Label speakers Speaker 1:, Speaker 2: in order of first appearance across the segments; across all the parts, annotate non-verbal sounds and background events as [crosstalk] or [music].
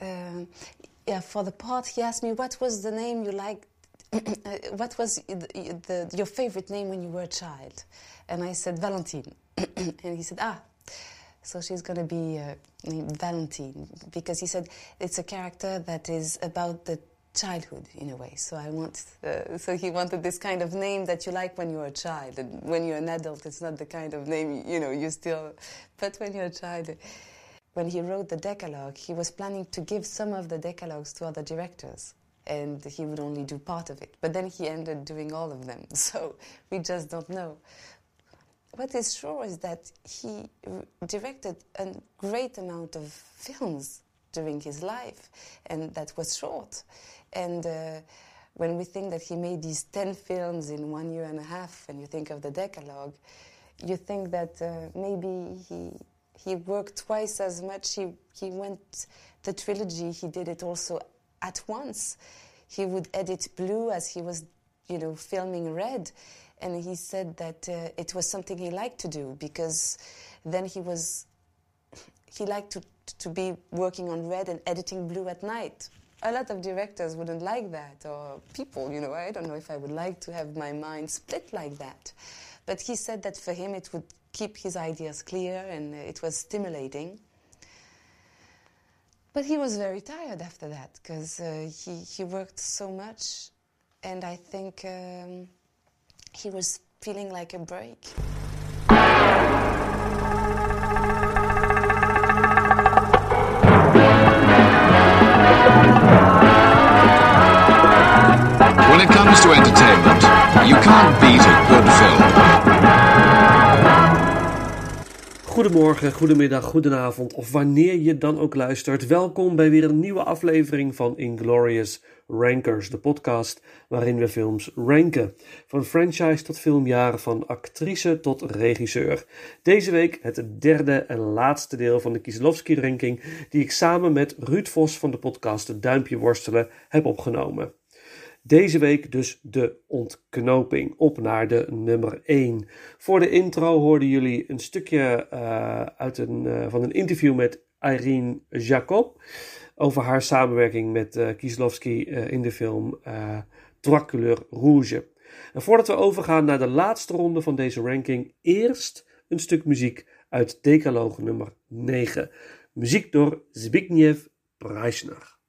Speaker 1: uh, yeah, for the part, he asked me what was the name you liked. [clears throat] what was the, the, your favorite name when you were a child? And I said Valentine. [clears throat] and he said, ah, so she's going to be uh, named Valentine because he said it's a character that is about the childhood in a way. So I want. Uh, so he wanted this kind of name that you like when you're a child, and when you're an adult, it's not the kind of name you know you still. But when you're a child, when he wrote the Decalogue, he was planning to give some of the Decalogues to other directors. And he would only do part of it. But then he ended doing all of them. [laughs] So we just don't know. What is sure is that he directed a great amount of films during his life, and that was short. And uh, when we think that he made these 10 films in one year and a half, and you think of the Decalogue, you think that uh, maybe he, he worked twice as much. He, he went the trilogy, he did it also at once. He would edit Blue as he was, you know, filming Red. And he said that uh, it was something he liked to do because then he was, he liked to, to be working on Red and editing Blue at night a lot of directors wouldn't like that, or people, you know, I don't know if I would like to have my mind split like that. But he said that for him it would keep his ideas clear and it was stimulating. But he was very tired after that because uh, he, he worked so much, and I think um, he was feeling like a break.
Speaker 2: When it comes to entertainment, you can't beat a good film.
Speaker 3: Goedemorgen, goedemiddag, goedenavond of wanneer je dan ook luistert. Welkom bij weer een nieuwe aflevering van Inglorious Rankers, de podcast waarin we films ranken. Van franchise tot filmjaren, van actrice tot regisseur. Deze week het derde en laatste deel van de Kieslowski-ranking die ik samen met Ruud Vos van de podcast Duimpje Worstelen heb opgenomen. Deze week dus de ontknoping op naar de nummer 1. Voor de intro hoorden jullie een stukje uh, uit een, uh, van een interview met Irene Jacob over haar samenwerking met uh, Kieslowski in de film Trois Couleurs Rouge. En voordat we overgaan naar de laatste ronde van deze ranking, eerst een stuk muziek uit Decalogue nummer 9. Muziek door Zbigniew Preisner.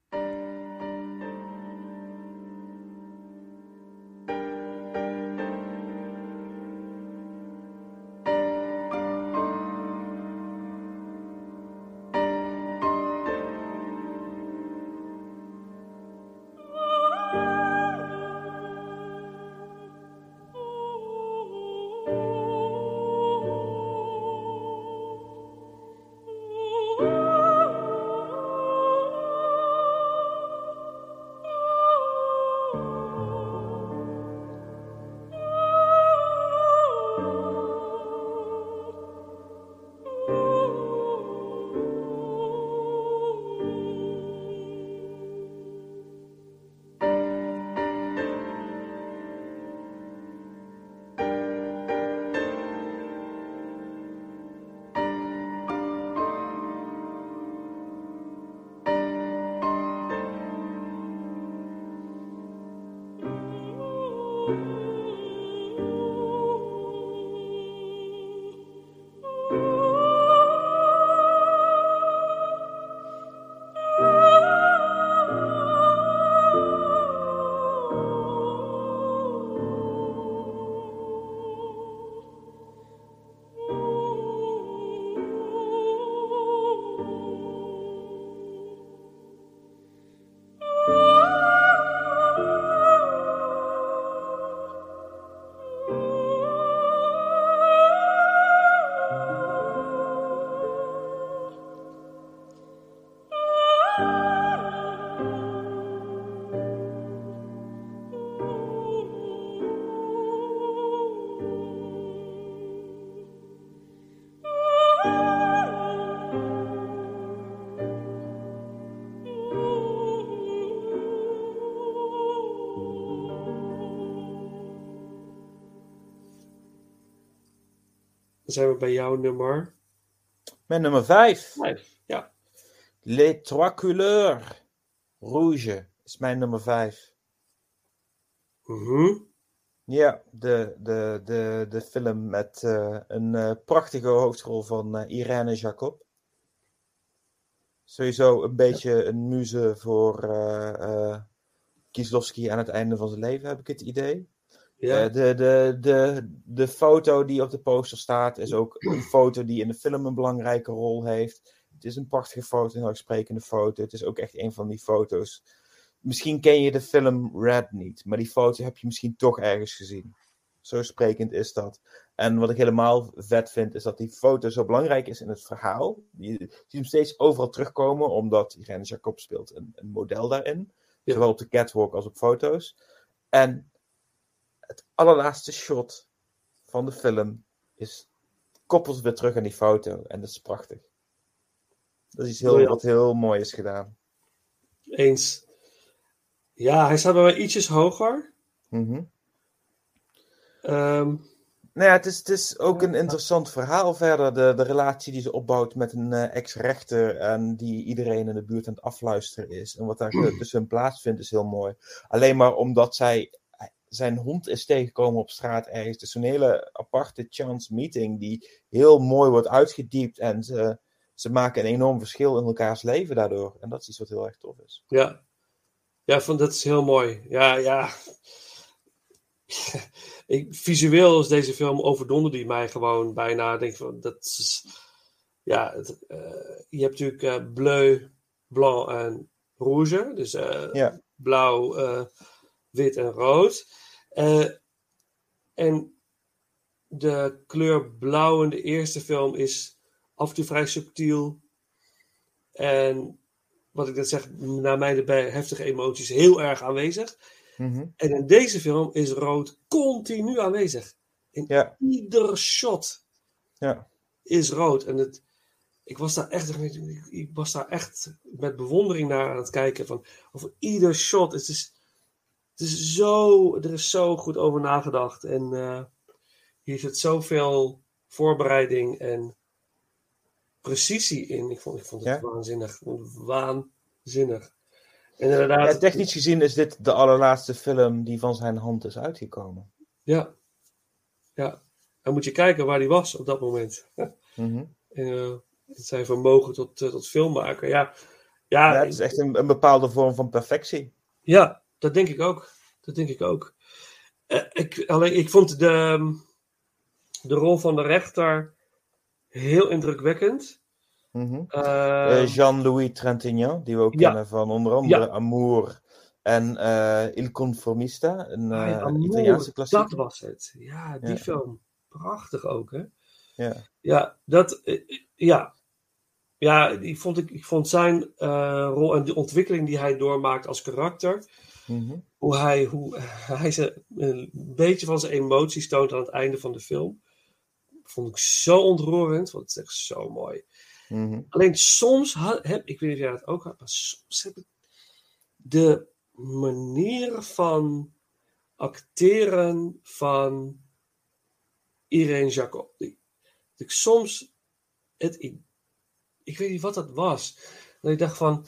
Speaker 3: Dan zijn we bij jouw nummer.
Speaker 4: Mijn nummer vijf.
Speaker 3: Vijf, ja.
Speaker 4: Les Trois Couleurs. Rouge is mijn nummer 5.
Speaker 3: Mhm.
Speaker 4: Ja, de, de, de, de film met eh, een eh, prachtige hoofdrol van eh, Irene Jacob. Sowieso een beetje een muze voor Kieslowski aan het einde van zijn leven, heb ik het idee.
Speaker 3: Ja.
Speaker 4: Eh, de, de, de, de foto die op de poster staat is ook een [clears throat] foto die in de film een belangrijke rol heeft. Het is een prachtige foto, een uitsprekende foto. Het is ook echt een van die foto's. Misschien ken je de film Red niet, maar die foto heb je misschien toch ergens gezien. Zo sprekend is dat. En wat ik helemaal vet vind, is dat die foto zo belangrijk is in het verhaal. Je ziet hem steeds overal terugkomen, omdat Irene Jacob speelt een, een model daarin.
Speaker 3: Ja.
Speaker 4: Zowel op de catwalk als op foto's. En het allerlaatste shot van de film is koppelt weer terug aan die foto. En dat is prachtig. Dat is iets heel, wat heel mooi is gedaan.
Speaker 3: Eens. Ja, hij staat bij mij ietsjes hoger.
Speaker 4: Mhm.
Speaker 3: Ehm,
Speaker 4: Nou ja, het is, het is ook een interessant verhaal verder. De, de relatie die ze opbouwt met een eh, ex-rechter en die iedereen in de buurt aan het afluisteren is. En wat daar [clears throat] tussen hun plaatsvindt is heel mooi. Alleen maar omdat zij zijn hond is tegengekomen op straat ergens. Is zo'n hele aparte chance meeting die heel mooi wordt uitgediept. En ze, ze maken een enorm verschil in elkaars leven daardoor. En dat is iets wat heel erg tof is.
Speaker 3: ja. Ja, van, dat is heel mooi. Ja, ja. [laughs] ik, visueel is deze film overdonder die mij gewoon bijna. Denk van, dat is, ja, het, eh, je hebt natuurlijk eh, bleu, blanc en rouge. Dus eh,
Speaker 4: Ja.
Speaker 3: blauw, wit en rood. Eh, en de kleur blauw in de eerste film is af en toe vrij subtiel. En wat ik net zeg, naar mij de bij heftige emoties heel erg aanwezig.
Speaker 4: Mhm.
Speaker 3: En in deze film is rood continu aanwezig. In
Speaker 4: Ja.
Speaker 3: ieder shot
Speaker 4: Ja.
Speaker 3: is rood. En het, ik, was daar echt, ik, ik was daar echt met bewondering naar aan het kijken. Van, over ieder shot. Het is, is zo, er is zo goed over nagedacht. En eh, hier zit zoveel voorbereiding en precisie in. Ik vond, ik vond het
Speaker 4: Ja?
Speaker 3: waanzinnig. Waanzinnig. En inderdaad,
Speaker 4: Ja, technisch gezien is dit de allerlaatste film die van zijn hand is uitgekomen.
Speaker 3: Ja. Ja. Dan moet je kijken waar hij was op dat moment. [laughs]
Speaker 4: Mhm.
Speaker 3: En eh, zijn vermogen tot, eh, tot filmmaker. Ja. Ja,
Speaker 4: Ja, het is echt een, een bepaalde vorm van perfectie.
Speaker 3: ja, dat denk ik ook. Dat denk ik ook. Eh, ik, alleen, ik vond de, ehm, de rol van de rechter heel indrukwekkend.
Speaker 4: Mhm.
Speaker 3: Eh,
Speaker 4: Eh, Jean-Louis Trintignant, die we ook
Speaker 3: Ja.
Speaker 4: kennen van onder andere
Speaker 3: Ja.
Speaker 4: Amour en eh, Il Conformista, een
Speaker 3: ah, ja, Amour,
Speaker 4: Italiaanse
Speaker 3: dat
Speaker 4: klassieker.
Speaker 3: was het. Ja, die film. Prachtig ook, hè?
Speaker 4: Ja.
Speaker 3: Ja, dat, ja. Ja, die vond ik, ik vond zijn rol en de ontwikkeling die hij doormaakt als karakter.
Speaker 4: Mhm.
Speaker 3: Hoe hij, hoe hij ze een beetje van zijn emoties toont aan het einde van de film. Vond ik zo ontroerend, want het is echt zo mooi.
Speaker 4: Mhm.
Speaker 3: Alleen soms had, heb ik weet niet of jij dat ook had, maar soms heb ik de manier van acteren van Irene Jacob. Dat ik soms het, ik, ik weet niet wat dat was. Dat ik dacht van,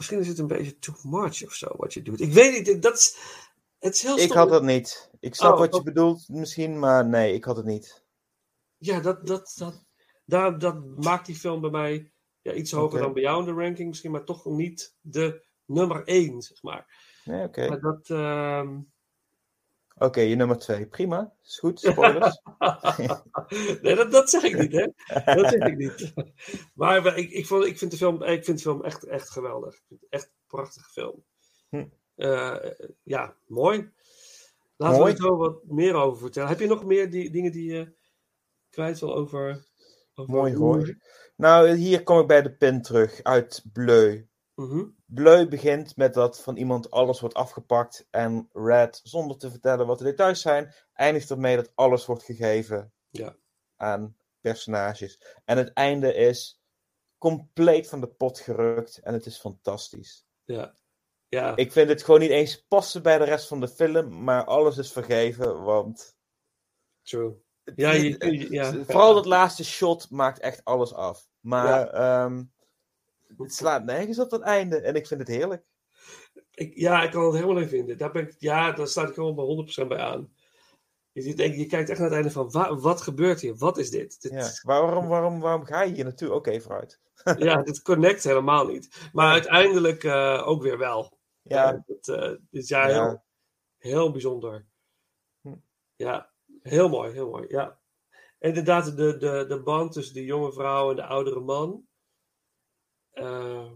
Speaker 3: misschien is het een beetje too much of zo wat je doet. Ik weet niet, dat is, het is heel
Speaker 4: Ik
Speaker 3: stom.
Speaker 4: had het niet. Ik snap
Speaker 3: Oh,
Speaker 4: wat je bedoelt misschien, maar nee, ik had het niet.
Speaker 3: Ja, dat, dat, dat, daar, dat maakt die film bij mij ja, iets hoger dan bij jou in de ranking misschien, maar toch niet de nummer één, zeg maar.
Speaker 4: Nee, oké.
Speaker 3: Maar dat, ehm,
Speaker 4: Oké, je nummer twee. Prima. Is goed. [laughs] Spoilers. [laughs]
Speaker 3: nee, dat, dat zeg ik niet, hè? Dat zeg ik niet. Maar, maar ik, ik, vond, ik, vind de film, ik vind de film echt, echt geweldig. Ik vind het echt een prachtige film.
Speaker 4: Hm.
Speaker 3: Eh, ja, mooi. Laten
Speaker 4: Mooi.
Speaker 3: we er wat meer over vertellen. Heb je nog meer die, dingen die je kwijt wil over, over
Speaker 4: Mooi hoor. Nou, hier kom ik bij de pin terug uit Bleu.
Speaker 3: Mhm.
Speaker 4: Bleu begint met dat van iemand alles wordt afgepakt en Red, zonder te vertellen wat de details zijn, eindigt ermee dat alles wordt gegeven
Speaker 3: Ja.
Speaker 4: aan personages. En het einde is compleet van de pot gerukt en het is fantastisch.
Speaker 3: Ja. Ja.
Speaker 4: Ik vind het gewoon niet eens passen bij de rest van de film, maar alles is vergeven, want
Speaker 3: True. Ja, je, ja.
Speaker 4: vooral dat laatste shot maakt echt alles af. Maar ehm, het slaat nergens op het einde. En ik vind het heerlijk.
Speaker 3: Ik, ja, ik kan het helemaal niet vinden. Daar ben ik, ja, daar staat ik gewoon bij 100% bij aan. Je, denkt, je kijkt echt naar het einde van, wa- wat gebeurt hier? Wat is dit? dit
Speaker 4: Ja. Waarom, waarom, waarom ga je hier naartoe? Oké, vooruit. [laughs]
Speaker 3: ja, dit connect helemaal niet. Maar uiteindelijk eh, ook weer wel.
Speaker 4: Ja,
Speaker 3: Eh, het, is ja,
Speaker 4: Ja.
Speaker 3: Heel, heel bijzonder.
Speaker 4: Hm.
Speaker 3: Ja, heel mooi, heel mooi. Ja. En inderdaad, de, de, de band tussen de jonge vrouw en de oudere man. Eh,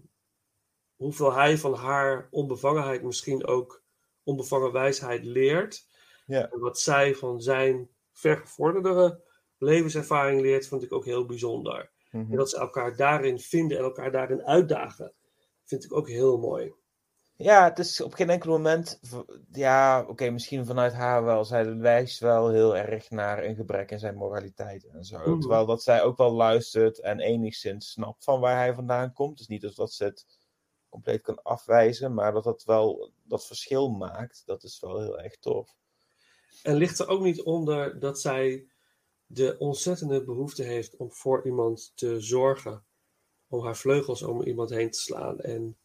Speaker 3: hoeveel hij van haar onbevangenheid misschien ook onbevangen wijsheid leert.
Speaker 4: Ja.
Speaker 3: En wat zij van zijn vergevorderdere levenservaring leert, vond ik ook heel bijzonder.
Speaker 4: Mhm.
Speaker 3: En dat ze elkaar daarin vinden en elkaar daarin uitdagen, vind ik ook heel mooi.
Speaker 4: Ja, het is op geen enkel moment. Ja, oké, misschien vanuit haar wel. Zij wijst wel heel erg naar een gebrek in zijn moraliteit en zo. Terwijl dat zij ook wel luistert en enigszins snapt van waar hij vandaan komt. Dus niet alsof ze het compleet kan afwijzen, maar dat dat wel dat verschil maakt. Dat is wel heel erg tof.
Speaker 3: En ligt er ook niet onder dat zij de ontzettende behoefte heeft om voor iemand te zorgen, om haar vleugels om iemand heen te slaan. En...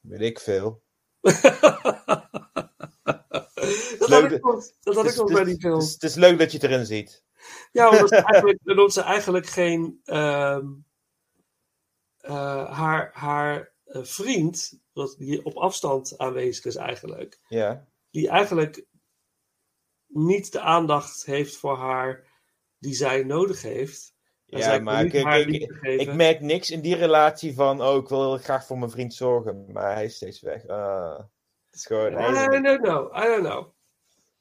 Speaker 4: Weet ik veel. [laughs]
Speaker 3: dat had ik ook, dat had ik ook bij die
Speaker 4: het
Speaker 3: film.
Speaker 4: is- Het is leuk dat je het erin ziet.
Speaker 3: Ja, omdat ze [laughs] eigenlijk, omdat ze eigenlijk geen. ehm, eh, haar haar eh, vriend, die op afstand aanwezig is eigenlijk,
Speaker 4: Ja.
Speaker 3: die eigenlijk niet de aandacht heeft voor haar die zij nodig heeft.
Speaker 4: Ja, maar ik, ik, ik, merk niks in die relatie van, oh, ik wil heel graag voor mijn vriend zorgen, maar hij is steeds weg. Ah, het is gewoon,
Speaker 3: I don't know, I don't know.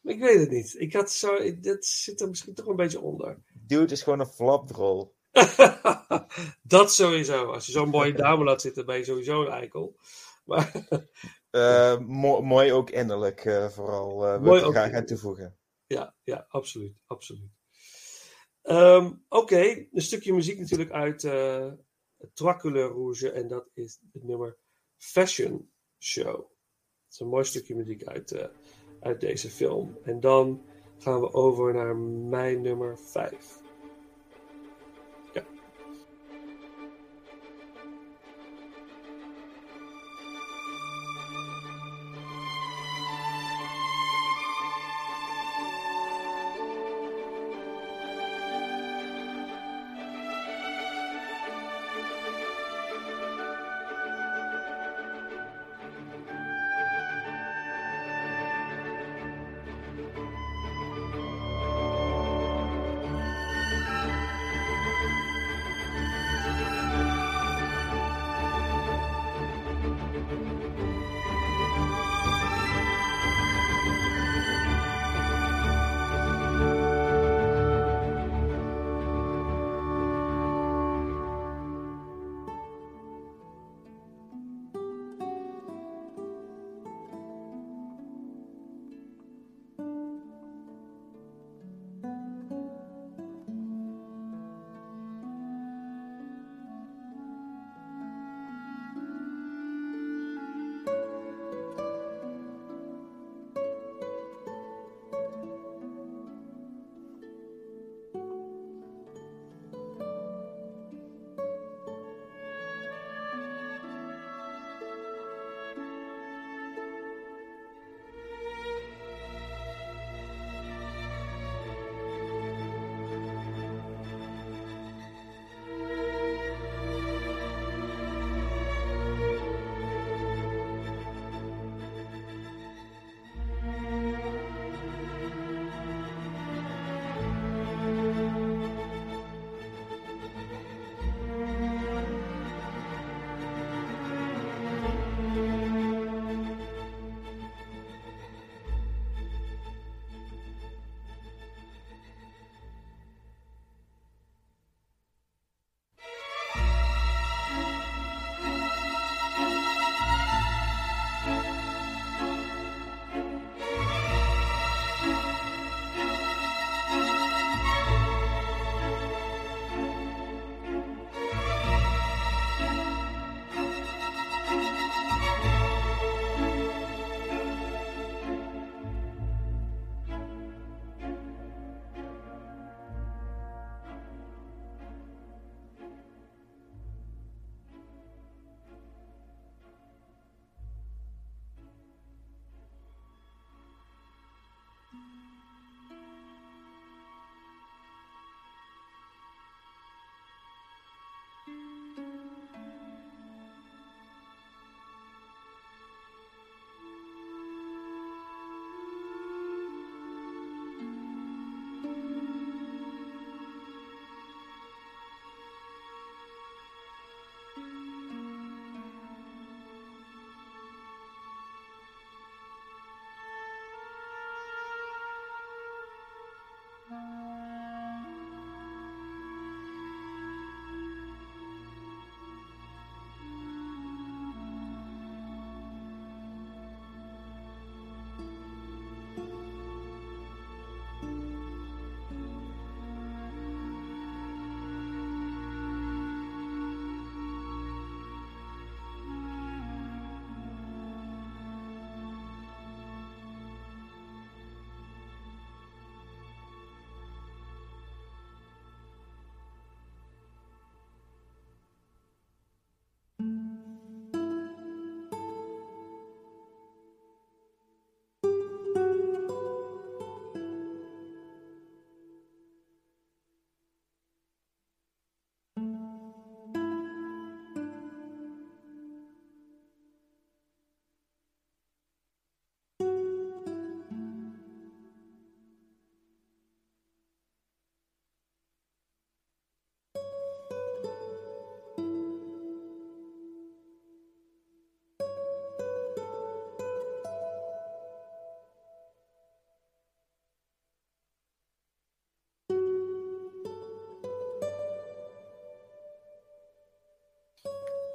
Speaker 3: Ik weet het niet. Ik had zo, dat zit er misschien toch een beetje onder.
Speaker 4: Dude is gewoon een flapdrol. [laughs]
Speaker 3: dat sowieso. Als je zo'n mooie [laughs] dame laat zitten, ben je sowieso een eikel. Maar [laughs]
Speaker 4: Eh, mo- mooi ook innerlijk, eh, vooral. eh wil
Speaker 3: Mooi
Speaker 4: ik graag aan toevoegen.
Speaker 3: ja, ja, absoluut, absoluut. Ehm, Oké, een stukje muziek natuurlijk uit eh Trois Couleurs Rouge. En dat is het nummer Fashion Show. Het is een mooi stukje muziek uit, eh, uit deze film. En dan gaan we over naar mijn nummer 5.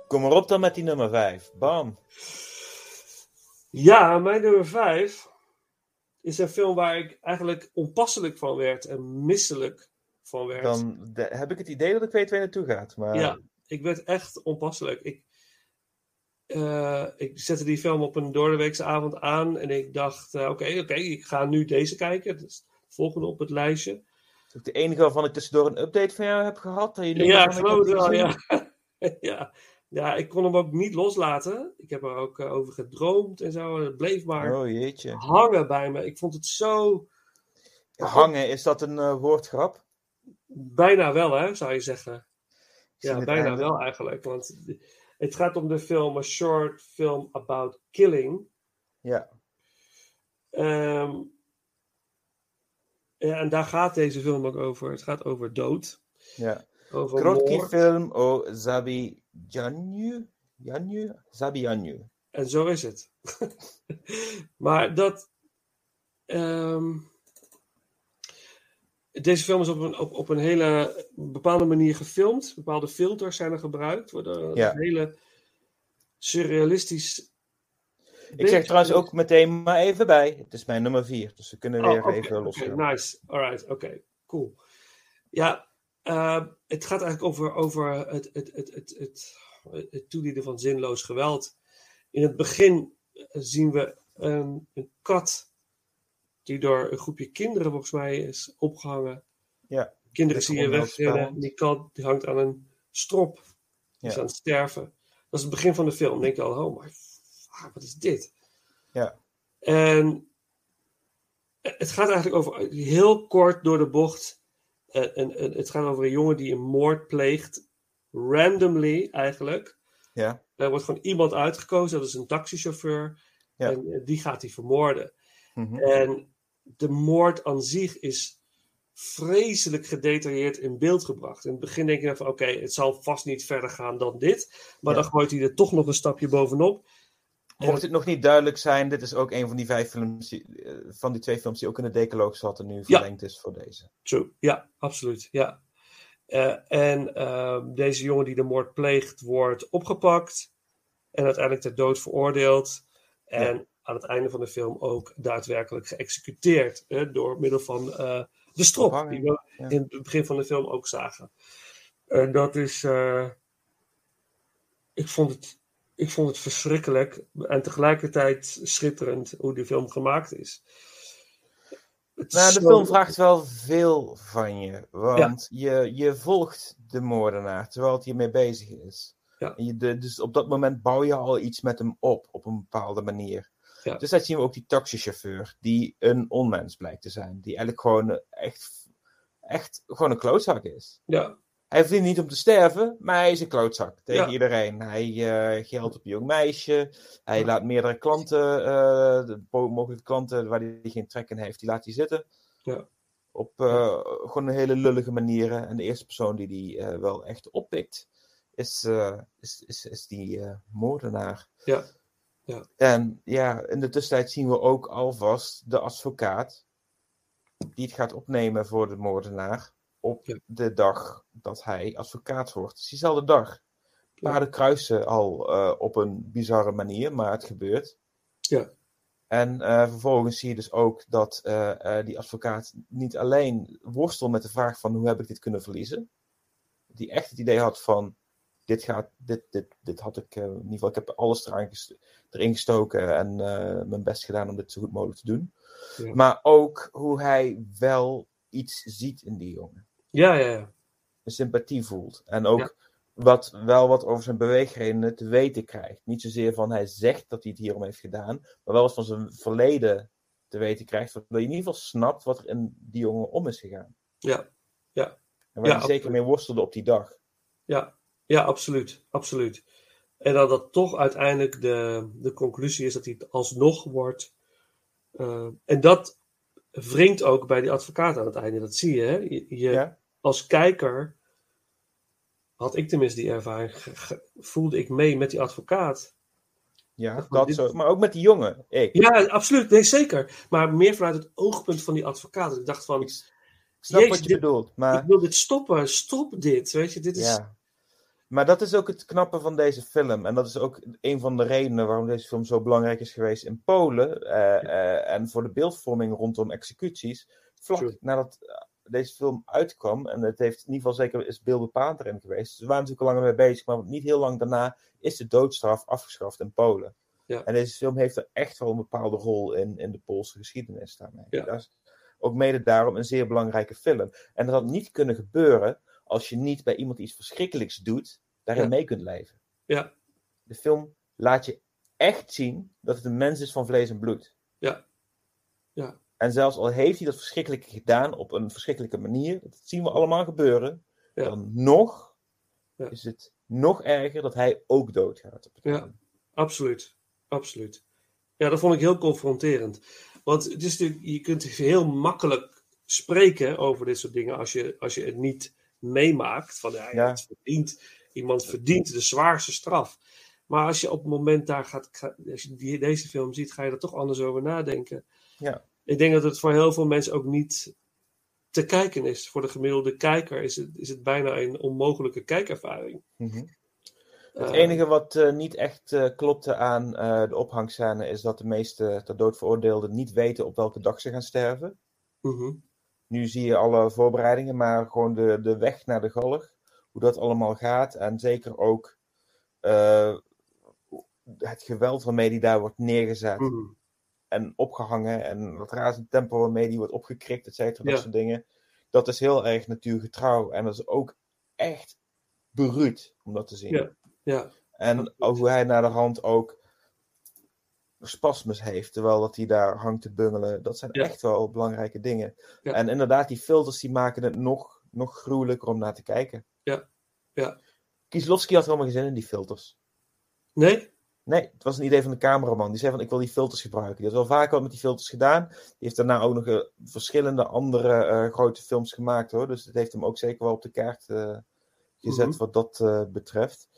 Speaker 4: Kom maar op dan met die nummer 5. Bam.
Speaker 3: Ja, mijn nummer 5 is een film waar ik eigenlijk onpasselijk van werd en misselijk van werd.
Speaker 4: Dan de- heb ik het idee dat ik weet waar je naartoe gaat. Maar
Speaker 3: Ja, ik werd echt onpasselijk. Ik, eh, ik zette die film op een doordeweekse avond aan en ik dacht, eh, oké, oké, ik ga nu deze kijken. Het volgende op het lijstje.
Speaker 4: dat is ook de enige waarvan ik tussendoor een update van jou heb gehad. Dat je
Speaker 3: Ja, ik geloof wel, ja. [laughs] ja. Ja, ik kon hem ook niet loslaten. Ik heb er ook eh, over gedroomd en zo. en Het bleef maar
Speaker 4: Oh jeetje.
Speaker 3: hangen bij me. Ik vond het zo...
Speaker 4: Hangen, is dat een eh, woordgrap?
Speaker 3: Bijna wel, hè, zou je zeggen. Ja, bijna
Speaker 4: einde.
Speaker 3: wel eigenlijk. Want het gaat om de film A Short Film About Killing.
Speaker 4: Ja.
Speaker 3: Ehm, ja, en daar gaat deze film ook over. Het gaat over dood.
Speaker 4: ja.
Speaker 3: Over moord.
Speaker 4: film o Zabi Janju? Janju? Zabi Janju.
Speaker 3: En zo is het. [laughs] maar dat. ehm, deze film is op een, op, op een hele bepaalde manier gefilmd. Bepaalde filters zijn er gebruikt. Worden
Speaker 4: Ja.
Speaker 3: een hele surrealistisch.
Speaker 4: Ik zeg trouwens ook meteen maar even bij. Het is mijn nummer 4, dus we kunnen
Speaker 3: Oh,
Speaker 4: weer even losgaan.
Speaker 3: nice. Alright, oké, cool. Ja, eh, het gaat eigenlijk over, over het, het, het, het, het, het toedienen van zinloos geweld. In het begin eh, zien we een, een kat die door een groepje kinderen volgens mij is opgehangen.
Speaker 4: Ja,
Speaker 3: Kinderen zie je wegrennen. Die kat die hangt aan een strop. Die is
Speaker 4: Ja.
Speaker 3: aan het sterven. Dat is het begin van de film. Dan denk je al, oh my, fuck, wat is dit?
Speaker 4: Ja.
Speaker 3: En het gaat eigenlijk over, heel kort door de bocht, eh, en, en het gaat over een jongen die een moord pleegt, randomly eigenlijk.
Speaker 4: ja,
Speaker 3: Er wordt gewoon iemand uitgekozen, dat is een taxichauffeur,
Speaker 4: Ja.
Speaker 3: en eh, die gaat hij vermoorden.
Speaker 4: mhm.
Speaker 3: En de moord aan zich is vreselijk gedetailleerd in beeld gebracht. In het begin denk je van, oké, het zal vast niet verder gaan dan dit, maar
Speaker 4: Ja.
Speaker 3: dan gooit hij er toch nog een stapje bovenop.
Speaker 4: Mocht het nog niet duidelijk zijn, dit is ook een van die vijf films, die, eh, van die twee films die ook in de decaloog zat en nu verlengd is voor deze.
Speaker 3: True, ja, absoluut. Ja. Eh, en ehm, deze jongen die de moord pleegt, wordt opgepakt en uiteindelijk ter dood veroordeeld. En aan het einde van de film ook daadwerkelijk geëxecuteerd hè, door middel van eh, de strop, die we
Speaker 4: ja.
Speaker 3: in het begin van de film ook zagen. En dat is. ik, vond het, ik vond het verschrikkelijk en tegelijkertijd schitterend hoe die film gemaakt is. Het
Speaker 4: Nou, de
Speaker 3: zo-
Speaker 4: film vraagt wel veel van je, want je, je volgt de moordenaar terwijl het hiermee bezig is.
Speaker 3: Ja.
Speaker 4: En je, de, dus op dat moment bouw je al iets met hem op, op een bepaalde manier.
Speaker 3: Ja.
Speaker 4: Dus dat zien we ook die taxichauffeur, die een onmens blijkt te zijn. Die eigenlijk gewoon echt, echt gewoon een klootzak is.
Speaker 3: Ja,
Speaker 4: Hij verdient niet om te sterven, maar hij is een klootzak tegen
Speaker 3: Ja.
Speaker 4: iedereen. Hij eh geldt op een jong meisje. Hij laat meerdere klanten, de po- mogelijke klanten waar hij geen trek in heeft, die laat hij zitten.
Speaker 3: Ja.
Speaker 4: Op eh, gewoon een hele lullige manieren. En de eerste persoon die die wel echt oppikt, is, is, is, is die moordenaar.
Speaker 3: Ja. Ja.
Speaker 4: En ja, in de tussentijd zien we ook alvast de advocaat die het gaat opnemen voor de moordenaar op de dag dat hij advocaat wordt. Het is diezelfde dag. Paarden kruisen al eh, op een bizarre manier, maar het gebeurt.
Speaker 3: Ja.
Speaker 4: En eh, vervolgens zie je dus ook dat eh, die advocaat niet alleen worstelt met de vraag van hoe heb ik dit kunnen verliezen. Die echt het idee had van dit gaat, dit, dit, dit had ik, in ieder geval, ik heb alles erin gestoken en mijn best gedaan om dit zo goed mogelijk te doen.
Speaker 3: Ja.
Speaker 4: Maar ook hoe hij wel iets ziet in die jongen
Speaker 3: ja, ja. ja.
Speaker 4: een sympathie voelt. En ook
Speaker 3: Ja.
Speaker 4: wat wel wat over zijn beweegredenen te weten krijgt. Niet zozeer van hij zegt dat hij het hierom heeft gedaan, maar wel wat van zijn verleden te weten krijgt, waardoor je in ieder geval snapt wat er in die jongen om is gegaan.
Speaker 3: Ja, ja.
Speaker 4: En waar
Speaker 3: Ja,
Speaker 4: hij zeker mee worstelde op die dag.
Speaker 3: Ja, ja absoluut, absoluut. En dat dat toch uiteindelijk de, de conclusie is dat hij het alsnog wordt. eh, en dat wringt ook bij die advocaat aan het einde. Dat zie je, hè? Je, je-
Speaker 4: Ja?
Speaker 3: Als kijker had ik tenminste die ervaring, voelde ik mee met die advocaat.
Speaker 4: Ja,
Speaker 3: Dat- dit-
Speaker 4: zo. Maar ook met die jongen, ik.
Speaker 3: Ja, absoluut, nee zeker. Maar meer vanuit het oogpunt van die advocaat. Ik dacht van,
Speaker 4: Ik, snap
Speaker 3: Jezus,
Speaker 4: wat je
Speaker 3: dit-
Speaker 4: bedoelt, maar...
Speaker 3: ik wil dit stoppen, stop dit, weet je, dit is...
Speaker 4: Ja. Maar dat is ook het knappe van deze film. En dat is ook een van de redenen waarom deze film zo belangrijk is geweest in Polen. eh, eh, en voor de beeldvorming rondom executies. Vlak
Speaker 3: True.
Speaker 4: nadat deze film uitkwam, en het heeft in ieder geval zeker is beeldbepalend erin geweest. Ze waren natuurlijk al langer mee bezig, maar niet heel lang daarna is de doodstraf afgeschaft in Polen.
Speaker 3: Ja.
Speaker 4: En deze film heeft er echt wel een bepaalde rol in, in de Poolse geschiedenis daarmee.
Speaker 3: Ja.
Speaker 4: Dat is ook mede daarom een zeer belangrijke film. En dat had niet kunnen gebeuren als je niet bij iemand iets verschrikkelijks doet, daarin
Speaker 3: Ja.
Speaker 4: mee kunt leven.
Speaker 3: Ja,
Speaker 4: De film laat je echt zien dat het een mens is van vlees en bloed.
Speaker 3: ja, ja,
Speaker 4: En zelfs al heeft hij dat verschrikkelijke gedaan op een verschrikkelijke manier, dat zien we allemaal gebeuren,
Speaker 3: Ja.
Speaker 4: dan nog
Speaker 3: Ja.
Speaker 4: is het nog erger dat hij ook doodgaat.
Speaker 3: Ja. absoluut, absoluut. Ja, dat vond ik heel confronterend. Want het is natuurlijk, je kunt heel makkelijk spreken over dit soort dingen als je, als je het niet meemaakt. Van ja,
Speaker 4: Ja.
Speaker 3: verdient, iemand verdient de zwaarste straf. Maar als je op het moment daar gaat, ga- als je die, deze film ziet, ga je er toch anders over nadenken.
Speaker 4: Ja.
Speaker 3: Ik denk dat het voor heel veel mensen ook niet te kijken is. Voor de gemiddelde kijker is het, is het bijna een onmogelijke kijkervaring.
Speaker 4: Mhm. Het
Speaker 3: Eh,
Speaker 4: enige wat eh, niet echt eh, klopte aan eh, de ophangscène is dat de meeste ter dood veroordeelden niet weten op welke dag ze gaan sterven.
Speaker 3: mhm.
Speaker 4: Nu zie je alle voorbereidingen, maar gewoon de, de weg naar de galg, hoe dat allemaal gaat. En zeker ook eh, het geweld waarmee die daar wordt neergezet
Speaker 3: Mhm.
Speaker 4: En opgehangen. En dat razend tempo waarmee die wordt opgekrikt, et cetera, dat soort dingen. Dat is heel erg natuurgetrouw. En dat is ook echt beruut om dat te zien.
Speaker 3: Ja. Ja,
Speaker 4: En hoe hij naar de hand ook spasmus heeft, terwijl dat hij daar hangt te bungelen. Dat zijn
Speaker 3: Ja.
Speaker 4: echt wel belangrijke dingen.
Speaker 3: Ja.
Speaker 4: En inderdaad, die filters die maken het nog, nog gruwelijker om naar te kijken.
Speaker 3: Ja. Ja.
Speaker 4: Kieslowski had helemaal geen zin in die filters.
Speaker 3: nee?
Speaker 4: Nee, het was een idee van de cameraman. Die zei van, ik wil die filters gebruiken. Die had wel vaker wat met die filters gedaan. Die heeft daarna ook nog eh, verschillende andere eh, grote films gemaakt, hoor. Dus het heeft hem ook zeker wel op de kaart eh, gezet
Speaker 3: Mhm.
Speaker 4: wat dat betreft.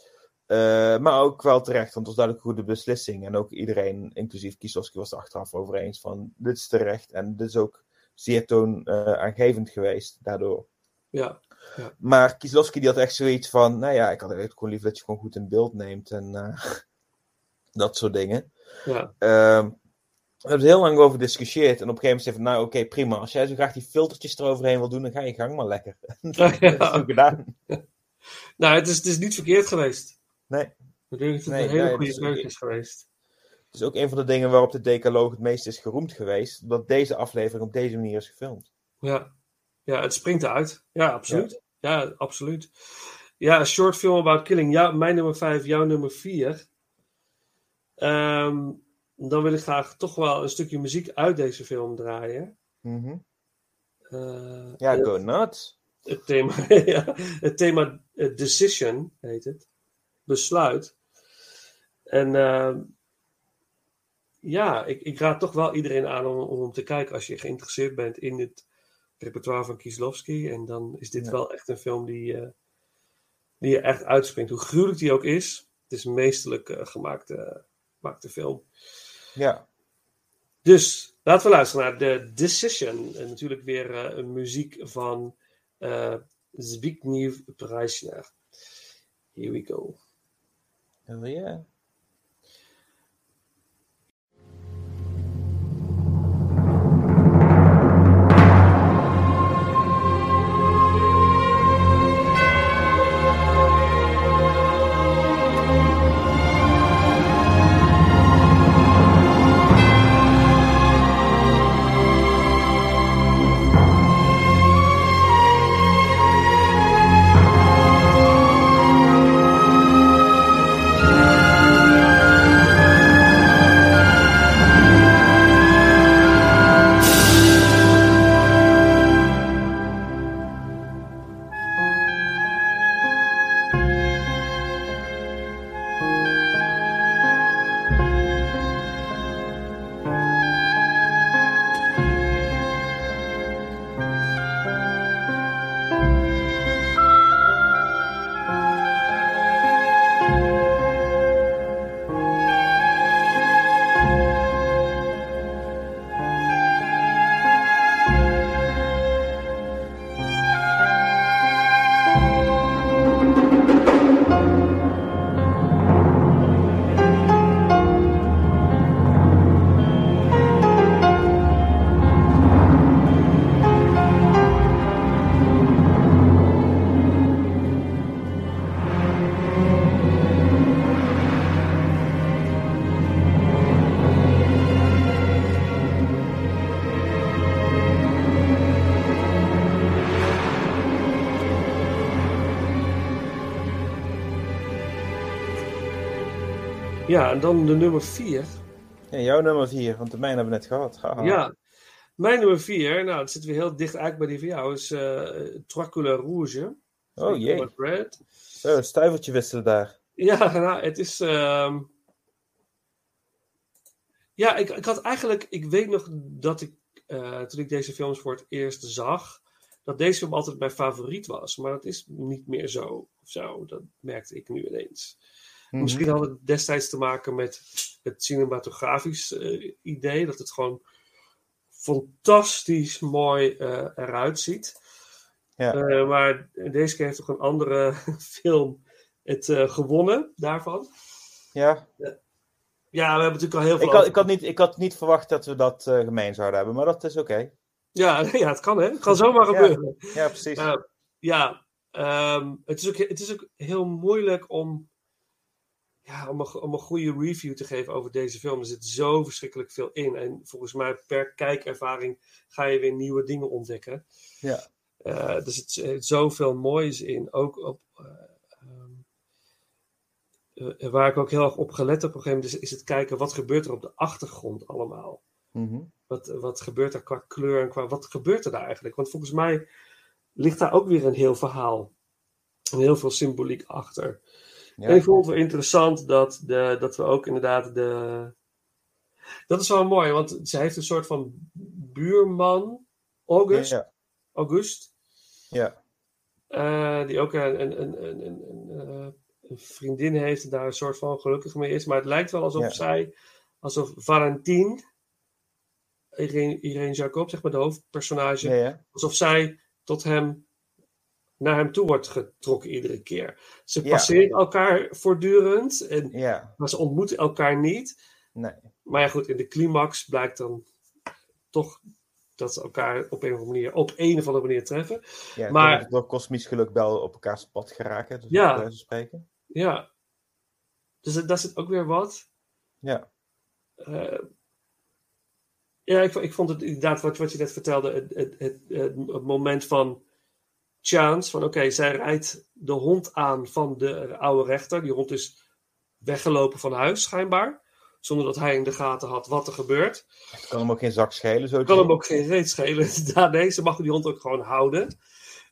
Speaker 4: Maar ook wel terecht, want het was duidelijk een goede beslissing. En ook iedereen, inclusief Kieslowski, was er achteraf over eens van, dit is terecht. En dit is ook zeer toonaangevend geweest daardoor.
Speaker 3: Ja,
Speaker 4: Maar Kieslowski die had echt zoiets van, nou ja, ik had eigenlijk gewoon liever dat je gewoon goed in beeld neemt en dat soort dingen.
Speaker 3: ja,
Speaker 4: Ehm, we hebben er heel lang over gediscussieerd. En op een gegeven moment zei van, nou oké, prima. Als jij zo graag die filtertjes eroverheen wil doen, dan ga je gang maar lekker. [laughs] dat is gedaan. [laughs]
Speaker 3: Nou, het is, het is niet verkeerd geweest.
Speaker 4: Nee.
Speaker 3: Ik denk dat het
Speaker 4: Nee,
Speaker 3: een hele
Speaker 4: nee,
Speaker 3: goede
Speaker 4: is-
Speaker 3: keuze is geweest.
Speaker 4: Het is ook een van de dingen waarop de Decaloog het meest is geroemd geweest. Dat deze aflevering op deze manier is gefilmd.
Speaker 3: Ja. ja, het springt eruit. Ja, absoluut. Ja, absoluut. Ja, een short film about killing. Ja, mijn nummer 5, jouw nummer 4. Dan wil ik graag toch wel een stukje muziek uit deze film draaien.
Speaker 4: Mhm.
Speaker 3: Eh,
Speaker 4: Ja,
Speaker 3: het-
Speaker 4: go nuts.
Speaker 3: het thema, [laughs] ja, het thema eh, decision heet het. Besluit. En ehm, ja, ik, ik raad toch wel iedereen aan om, om te kijken als je geïnteresseerd bent in het repertoire van Kieslowski. En dan is dit
Speaker 4: Ja.
Speaker 3: wel echt een film die, eh, die je echt uitspringt. Hoe gruwelijk die ook is. Het is een meesterlijk eh, gemaakte, gemaakte film.
Speaker 4: Ja.
Speaker 3: Dus laten we luisteren naar The Decision. En natuurlijk weer eh, een muziek van eh Zbigniew Preisner. Here we go.
Speaker 4: Hell yeah.
Speaker 3: Ja, en dan de nummer 4.
Speaker 4: Ja, jouw nummer 4, want de mijne hebben we net gehad. Haha.
Speaker 3: Ja, mijn nummer 4, nou, dat zit weer heel dicht eigenlijk bij die van jou, is uh, Couleurs Rouge.
Speaker 4: Oh jee.
Speaker 3: Red.
Speaker 4: Zo, een stuivertje wisselen daar.
Speaker 3: Ja, [laughs] nou, het is. ehm, Ja, ik, ik had eigenlijk. Ik weet nog dat ik. eh, toen ik deze films voor het eerst zag. Dat deze film altijd mijn favoriet was. Maar dat is niet meer zo. Of zo. Dat merkte ik nu ineens.
Speaker 4: Mhm.
Speaker 3: Misschien had het destijds te maken met het cinematografisch eh, idee. Dat het gewoon fantastisch mooi eh, eruit ziet.
Speaker 4: Ja.
Speaker 3: Eh, maar deze keer heeft toch een andere [laughs] film het gewonnen daarvan.
Speaker 4: ja.
Speaker 3: Ja, we hebben natuurlijk al heel veel.
Speaker 4: Ik, had, ik, had niet, ik had niet verwacht dat we dat gemeen zouden hebben, maar dat is oké.
Speaker 3: ja, [laughs] ja, het kan hè. Het kan zomaar gebeuren.
Speaker 4: Ja, precies.
Speaker 3: Uh, ja, ehm, het, is ook, het is ook heel moeilijk om, ja, om, een, om een goede review te geven over deze film. Er zit zo verschrikkelijk veel in. En volgens mij per kijkervaring ga je weer nieuwe dingen ontdekken.
Speaker 4: Ja.
Speaker 3: Eh, er zit z- zoveel moois in. Ook op, eh, ehm, eh, waar ik ook heel erg op gelet heb op een gegeven moment, is, is het kijken wat gebeurt er op de achtergrond allemaal.
Speaker 4: Mhm.
Speaker 3: Wat, wat gebeurt er qua kleur en qua wat gebeurt er daar eigenlijk? Want volgens mij ligt daar ook weer een heel verhaal. En heel veel symboliek achter.
Speaker 4: Ja.
Speaker 3: En ik vond het wel interessant dat, de, dat we ook inderdaad de. Dat is wel mooi, want zij heeft een soort van buurman, August.
Speaker 4: Ja.
Speaker 3: August
Speaker 4: Ja.
Speaker 3: eh, die ook een, een, een, een, een, eh, vriendin heeft en daar een soort van gelukkig mee is. Maar het lijkt wel alsof
Speaker 4: Ja.
Speaker 3: zij, alsof Valentin, Irene, Irene Jacob, zeg maar de hoofdpersonage,
Speaker 4: ja.
Speaker 3: alsof zij tot hem, naar hem toe wordt getrokken iedere keer. Ze
Speaker 4: Ja.
Speaker 3: passeren elkaar voortdurend, en, maar ze ontmoeten elkaar niet.
Speaker 4: Nee.
Speaker 3: Maar ja, goed, in de climax blijkt dan toch dat ze elkaar op een of andere manier, op een of andere manier treffen.
Speaker 4: Ja,
Speaker 3: Maar-
Speaker 4: door kosmisch geluk wel op elkaars pad geraken, dus
Speaker 3: Ja.
Speaker 4: spreken.
Speaker 3: Ja. Dus dat- daar zit ook weer wat.
Speaker 4: Ja.
Speaker 3: Eh, ja, ik, ik vond het inderdaad, wat, wat je net vertelde, het, het, het moment van chance. Van oké, zij rijdt de hond aan van de oude rechter. Die hond is weggelopen van huis, schijnbaar. Zonder dat hij in de gaten had wat er gebeurt.
Speaker 4: Het kan hem ook geen zak schelen, zo
Speaker 3: Kan hem ook geen reet schelen. [laughs] Ja, nee, ze mag die hond ook gewoon houden.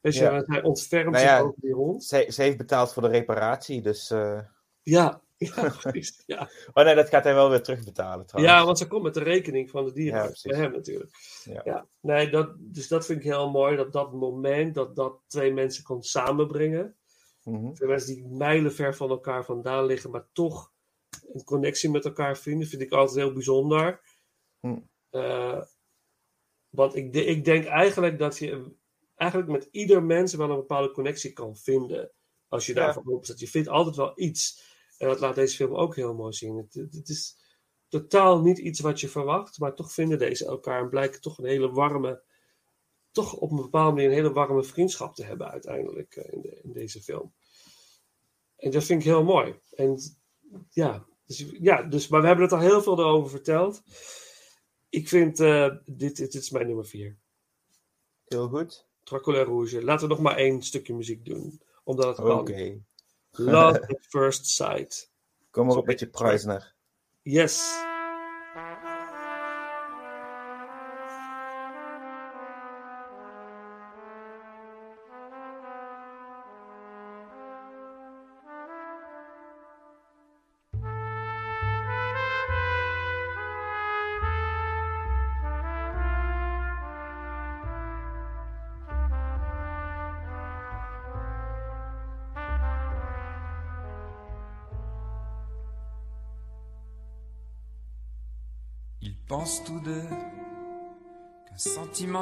Speaker 3: Dus
Speaker 4: Ja.
Speaker 3: hij ontfermt
Speaker 4: Nou
Speaker 3: zich over die hond.
Speaker 4: Ze, ze heeft betaald voor de reparatie, dus... eh,
Speaker 3: Ja, [laughs] ja, precies. ja.
Speaker 4: Oh nee, dat gaat hij wel weer terugbetalen trouwens.
Speaker 3: Ja, want ze komt met de rekening van de
Speaker 4: Ja,
Speaker 3: dierenarts.
Speaker 4: precies.
Speaker 3: bij hem natuurlijk.
Speaker 4: Ja.
Speaker 3: Ja. Nee, dat, dus dat vind ik heel mooi. Dat dat moment, dat dat twee mensen kon samenbrengen.
Speaker 4: Mhm.
Speaker 3: Twee mensen die mijlenver van elkaar vandaan liggen, maar toch een connectie met elkaar vinden, vind ik altijd heel bijzonder.
Speaker 4: Hm.
Speaker 3: Eh, want ik, ik denk eigenlijk dat je eigenlijk met ieder mens wel een bepaalde connectie kan vinden. Als je
Speaker 4: Ja.
Speaker 3: daarvan opzet. Je vindt altijd wel iets. En dat laat deze film ook heel mooi zien. Het, is totaal niet iets wat je verwacht, maar toch vinden deze elkaar en blijken toch een hele warme, toch op een bepaalde manier een hele warme vriendschap te hebben uiteindelijk eh, in, de, in deze film. En dat vind ik heel mooi. En ja, dus, ja dus, maar we hebben het al heel veel erover verteld. Ik vind, eh, dit, dit, is mijn nummer 4.
Speaker 4: Heel goed.
Speaker 3: Dracula Rouge. Laten we nog maar één stukje muziek doen. Omdat het
Speaker 4: Oké.
Speaker 3: Love at First Sight.
Speaker 4: Kom maar op met je
Speaker 3: het. Yes.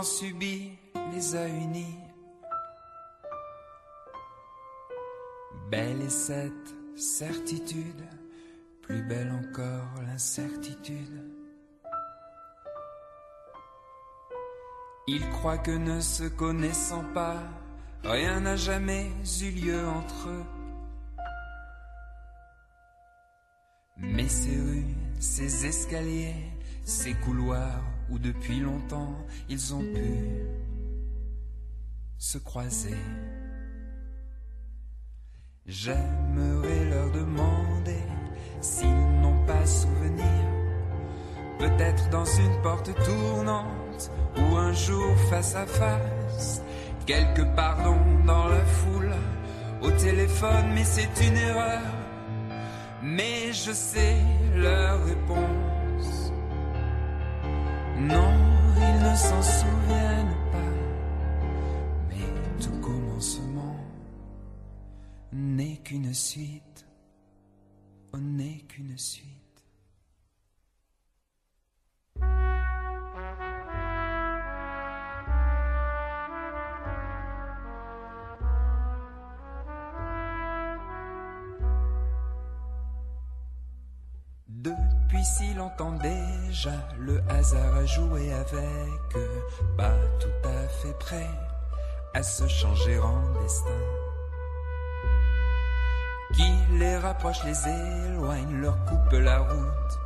Speaker 5: Subit les a unis. Belle est cette certitude, plus belle encore l'incertitude. Ils croient que ne se connaissant pas, rien n'a jamais eu lieu entre eux. Mais ces rues, ces escaliers, ces couloirs où depuis longtemps ils ont pu se croiser. J'aimerais leur demander s'ils n'ont pas souvenir. Peut-être dans une porte tournante ou un jour face à face, quelque pardon dans la foule, au téléphone, mais c'est une erreur. Mais je sais leur réponse. Non, ils ne s'en souviennent pas. Mais tout commencement n'est qu'une suite. Oh, n'est qu'une suite. Depuis si longtemps déjà, le hasard a joué avec pas tout à fait prêt à se changer en destin. Qui les rapproche, les éloigne, leur coupe la route,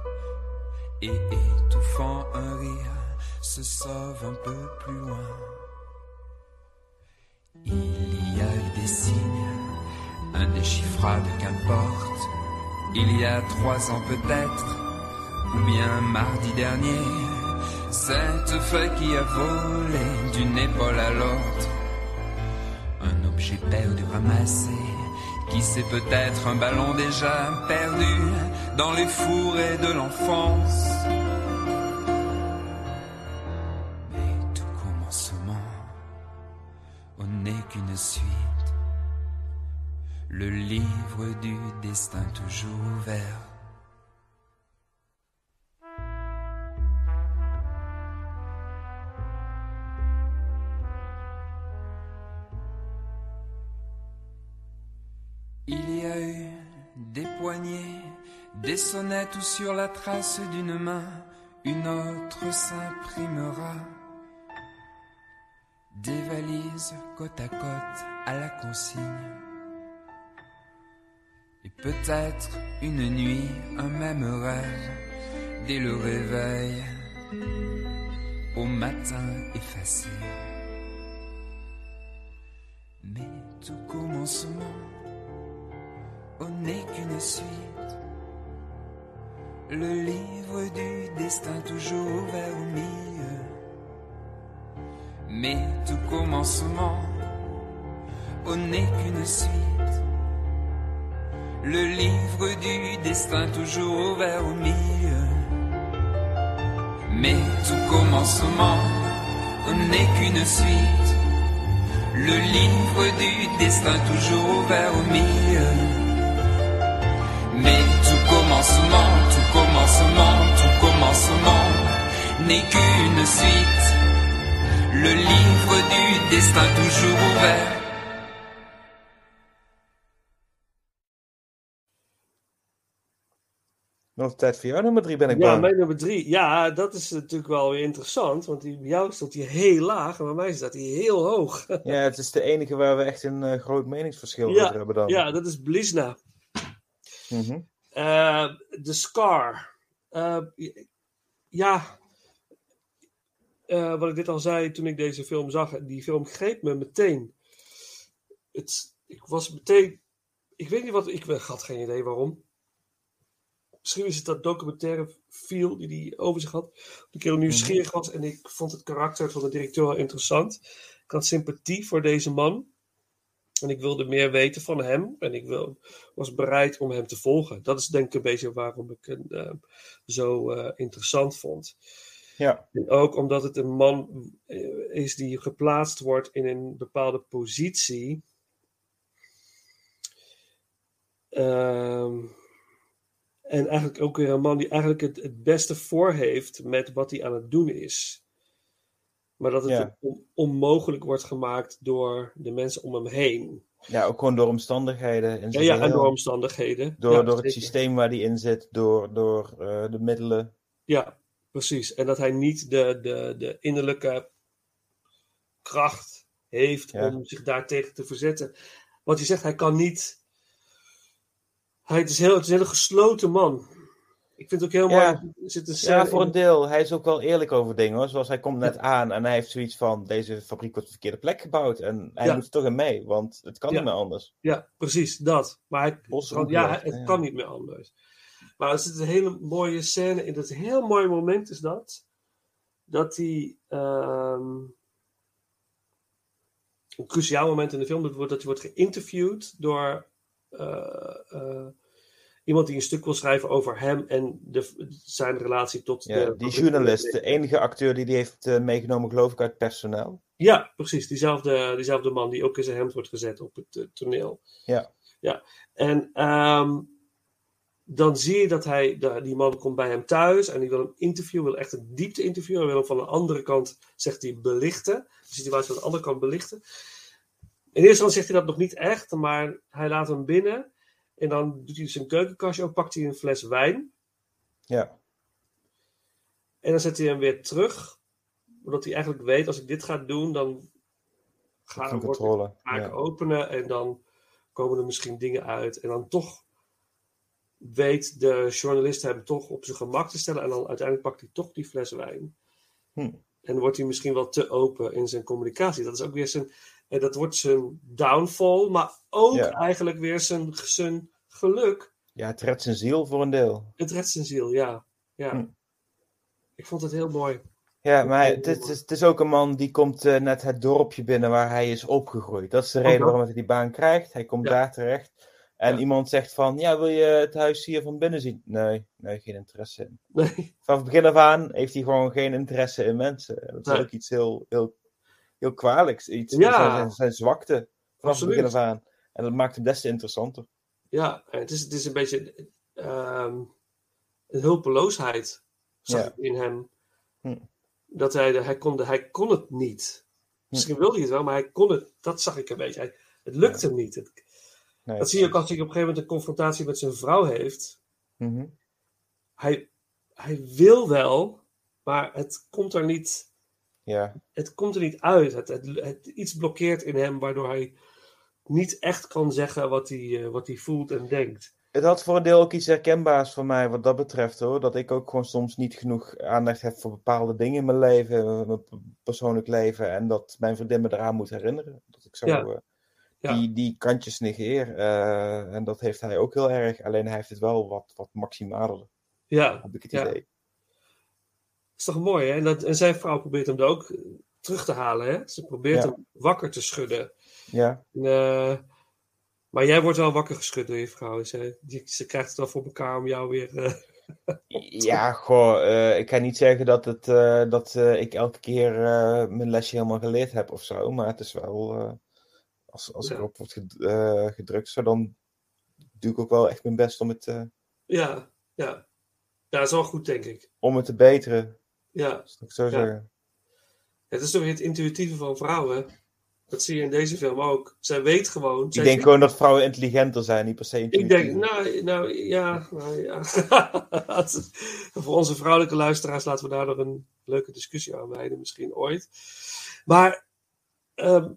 Speaker 5: et étouffant un rire, se sauve un peu plus loin. Il y a eu des signes, indéchiffrables qu'importe. Il y a trois ans peut-être, ou bien mardi dernier, cette feuille qui a volé d'une épaule à l'autre. Un objet perdu ramassé, qui sait peut-être un ballon déjà perdu dans les fourrés de l'enfance. Mais tout commencement, on n'est qu'une suite. Le livre du destin toujours ouvert. Des poignées, des sonnettes où sur la trace d'une main, une autre s'imprimera. Des valises côte à côte à la consigne. Et peut-être une nuit, un même rêve, dès le réveil, au matin effacé. Mais tout commencement, on n'est qu'une suite. Le livre du destin toujours ouvert au milieu. Mais tout commencement, on n'est qu'une suite. Le livre du destin toujours ouvert au milieu. Mais tout commencement, on n'est qu'une suite. Le livre du destin toujours ouvert au milieu. Mais tout commencement, tout commencement, tout commencement n'est qu'une suite. Le livre du destin toujours ouvert.
Speaker 4: Nog tijd voor jou nummer drie ben ik
Speaker 3: Ja,
Speaker 4: bang.
Speaker 3: mijn nummer drie. Ja, dat is natuurlijk wel weer interessant. Want die, bij jou stond hij heel laag en bij mij staat hij heel hoog.
Speaker 4: Ja, het is de enige waar we echt een eh, groot meningsverschil over hebben dan.
Speaker 3: ja, dat is Blizna.
Speaker 4: Mhm.
Speaker 3: Eh, The Scar. Eh, ja, Eh, wat ik dit al zei toen ik deze film zag, die film greep me meteen. Het, ik was meteen, ik weet niet wat, ik had geen idee waarom. Misschien is het dat documentaire feel die hij over zich had. Ik heel nieuwsgierig was en ik vond het karakter van de directeur wel interessant. Ik had sympathie voor deze man. En ik wilde meer weten van hem. En ik wil, was bereid om hem te volgen. Dat is denk ik een beetje waarom ik hem eh, zo eh, interessant vond.
Speaker 4: Ja.
Speaker 3: En ook omdat het een man eh, is die geplaatst wordt in een bepaalde positie. Ehm, en eigenlijk ook weer een man die eigenlijk het, het beste voor heeft met wat hij aan het doen is. Maar dat het
Speaker 4: Ja.
Speaker 3: hem on- onmogelijk wordt gemaakt door de mensen om hem heen.
Speaker 4: ja, ook gewoon door omstandigheden. In
Speaker 3: Ja, ja en door omstandigheden.
Speaker 4: Door,
Speaker 3: Ja,
Speaker 4: door het
Speaker 3: zeker.
Speaker 4: systeem waar die in zit, door, door eh, de middelen.
Speaker 3: Ja, precies. En dat hij niet de, de, de innerlijke kracht heeft
Speaker 4: Ja.
Speaker 3: om zich daartegen te verzetten. Want je zegt, hij kan niet. Hij, het, is heel, het is een hele gesloten man. Ik vind het ook heel
Speaker 4: Ja.
Speaker 3: mooi. Er zit een
Speaker 4: Ja, voor een deel. Hij is ook wel eerlijk over dingen hoor. Zoals hij komt net aan en hij heeft zoiets van: deze fabriek wordt op de verkeerde plek gebouwd. En hij
Speaker 3: Ja.
Speaker 4: moet er toch in mee, want het kan
Speaker 3: Ja.
Speaker 4: niet meer anders.
Speaker 3: Ja, precies, dat. Maar hij,
Speaker 4: Bos
Speaker 3: kan, ja, het
Speaker 4: ja.
Speaker 3: kan niet meer anders. Maar er zit een hele mooie scène in. Dat heel mooi moment is dat. Dat hij... ehm, een cruciaal moment in de film dat wordt dat hij wordt geïnterviewd door eh, eh, iemand die een stuk wil schrijven over hem en de, zijn relatie tot
Speaker 4: Ja,
Speaker 3: de,
Speaker 4: die journalist, de enige acteur die die heeft eh, meegenomen, geloof ik, uit personeel.
Speaker 3: Ja, precies. Diezelfde, diezelfde man die ook in zijn hemd wordt gezet op het eh, toneel.
Speaker 4: Ja.
Speaker 3: Ja. En ehm, dan zie je dat hij, de- die man komt bij hem thuis en die wil hem interviewen, wil echt een diepte interview. Hij wil hem van de andere kant, zegt hij, belichten. De situatie van de andere kant belichten. In eerste instantie zegt hij dat nog niet echt, maar hij laat hem binnen. En dan doet hij zijn keukenkastje op, pakt hij een fles wijn.
Speaker 4: Ja,
Speaker 3: En dan zet hij hem weer terug. Omdat hij eigenlijk weet, als ik dit ga doen, dan ga,
Speaker 4: controle.
Speaker 3: ik
Speaker 4: Ja.
Speaker 3: openen en dan komen er misschien dingen uit. En dan toch weet de journalist hem toch op zijn gemak te stellen. En dan uiteindelijk pakt hij toch die fles wijn.
Speaker 4: Hm.
Speaker 3: En wordt hij misschien wel te open in zijn communicatie. Dat is ook weer zijn. En dat wordt zijn downfall, maar ook
Speaker 4: Ja.
Speaker 3: eigenlijk weer zijn, zijn geluk.
Speaker 4: ja, het redt zijn ziel voor een deel.
Speaker 3: Het redt zijn ziel, ja. ja.
Speaker 4: Hm.
Speaker 3: Ik vond het heel mooi.
Speaker 4: Ja, maar het, is- het, is, ook een man die komt eh, net het dorpje binnen waar hij is opgegroeid. Dat is de reden waarom hij die baan krijgt. Hij komt
Speaker 3: Ja.
Speaker 4: daar terecht. En
Speaker 3: Ja.
Speaker 4: iemand zegt van, ja, wil je het huis hier van binnen zien? Nee, nee, geen interesse in.
Speaker 3: Nee.
Speaker 4: Vanaf het begin af aan heeft hij gewoon geen interesse in mensen. En Dat is
Speaker 3: Nee.
Speaker 4: ook iets heel, heel, heel kwalijks. Iets,
Speaker 3: Ja.
Speaker 4: zijn, zwakte vanaf het
Speaker 3: Absoluut.
Speaker 4: begin af aan. En dat maakt hem des te interessanter.
Speaker 3: Ja, het is, het is een beetje ehm, een hulpeloosheid, zag
Speaker 4: Ja.
Speaker 3: ik in hem.
Speaker 4: Hm.
Speaker 3: Dat hij, hij, kon hij kon het niet. Misschien wilde hij het wel, maar hij kon het. Dat zag ik een beetje. Hij, het lukte hem niet. Het-
Speaker 4: Nee,
Speaker 3: dat zie je ook als hij op een gegeven moment een confrontatie met zijn vrouw heeft.
Speaker 4: Mhm.
Speaker 3: Hij, hij wil wel, maar het komt er niet,
Speaker 4: Ja,
Speaker 3: het komt er niet uit. Het, het, het- iets blokkeert in hem, waardoor hij niet echt kan zeggen wat hij, eh, wat hij voelt en denkt.
Speaker 4: Het had voor een deel ook iets herkenbaars voor mij wat dat betreft hoor. Dat ik ook gewoon soms niet genoeg aandacht heb voor bepaalde dingen in mijn leven, mijn p- persoonlijk leven. En dat mijn vriendin me eraan moet herinneren. Dat ik zo
Speaker 3: Ja.
Speaker 4: eh,
Speaker 3: Ja.
Speaker 4: die, die kantjes negeer. Eh, en dat heeft hij ook heel erg. Alleen hij heeft het wel wat, wat maximaler,
Speaker 3: Ja,
Speaker 4: heb ik het
Speaker 3: Ja.
Speaker 4: idee.
Speaker 3: Is toch mooi, hè? En, dat, en zijn vrouw probeert hem er ook eh, terug te halen, hè? Ze probeert
Speaker 4: Ja.
Speaker 3: hem wakker te schudden.
Speaker 4: Ja,
Speaker 3: En, eh, maar jij wordt wel wakker geschud door je vrouw. Ze, die, ze krijgt het wel voor elkaar om jou weer... eh, [laughs]
Speaker 4: ja goh, ik ga niet zeggen dat, het, dat ik elke keer mijn lesje helemaal geleerd heb of zo. Maar het is wel, als, als
Speaker 3: Ja.
Speaker 4: erop wordt ged- gedrukt, zo, dan doe ik ook wel echt mijn best om het...
Speaker 3: ja, ja. Ja, dat is wel goed, denk ik.
Speaker 4: om het te beteren,
Speaker 3: Ja,
Speaker 4: zal ik zo
Speaker 3: Ja.
Speaker 4: zeggen.
Speaker 3: het is toch weer het intuïtieve van vrouwen. Dat zie je in deze film ook. Zij weet gewoon...
Speaker 4: Ik
Speaker 3: zij
Speaker 4: denk gewoon dat vrouwen intelligenter zijn, niet per se
Speaker 3: Ik denk, nou, nou ja, nou, ja. [laughs] voor onze vrouwelijke luisteraars laten we daar nog een leuke discussie aan wijden, misschien ooit. Maar ehm,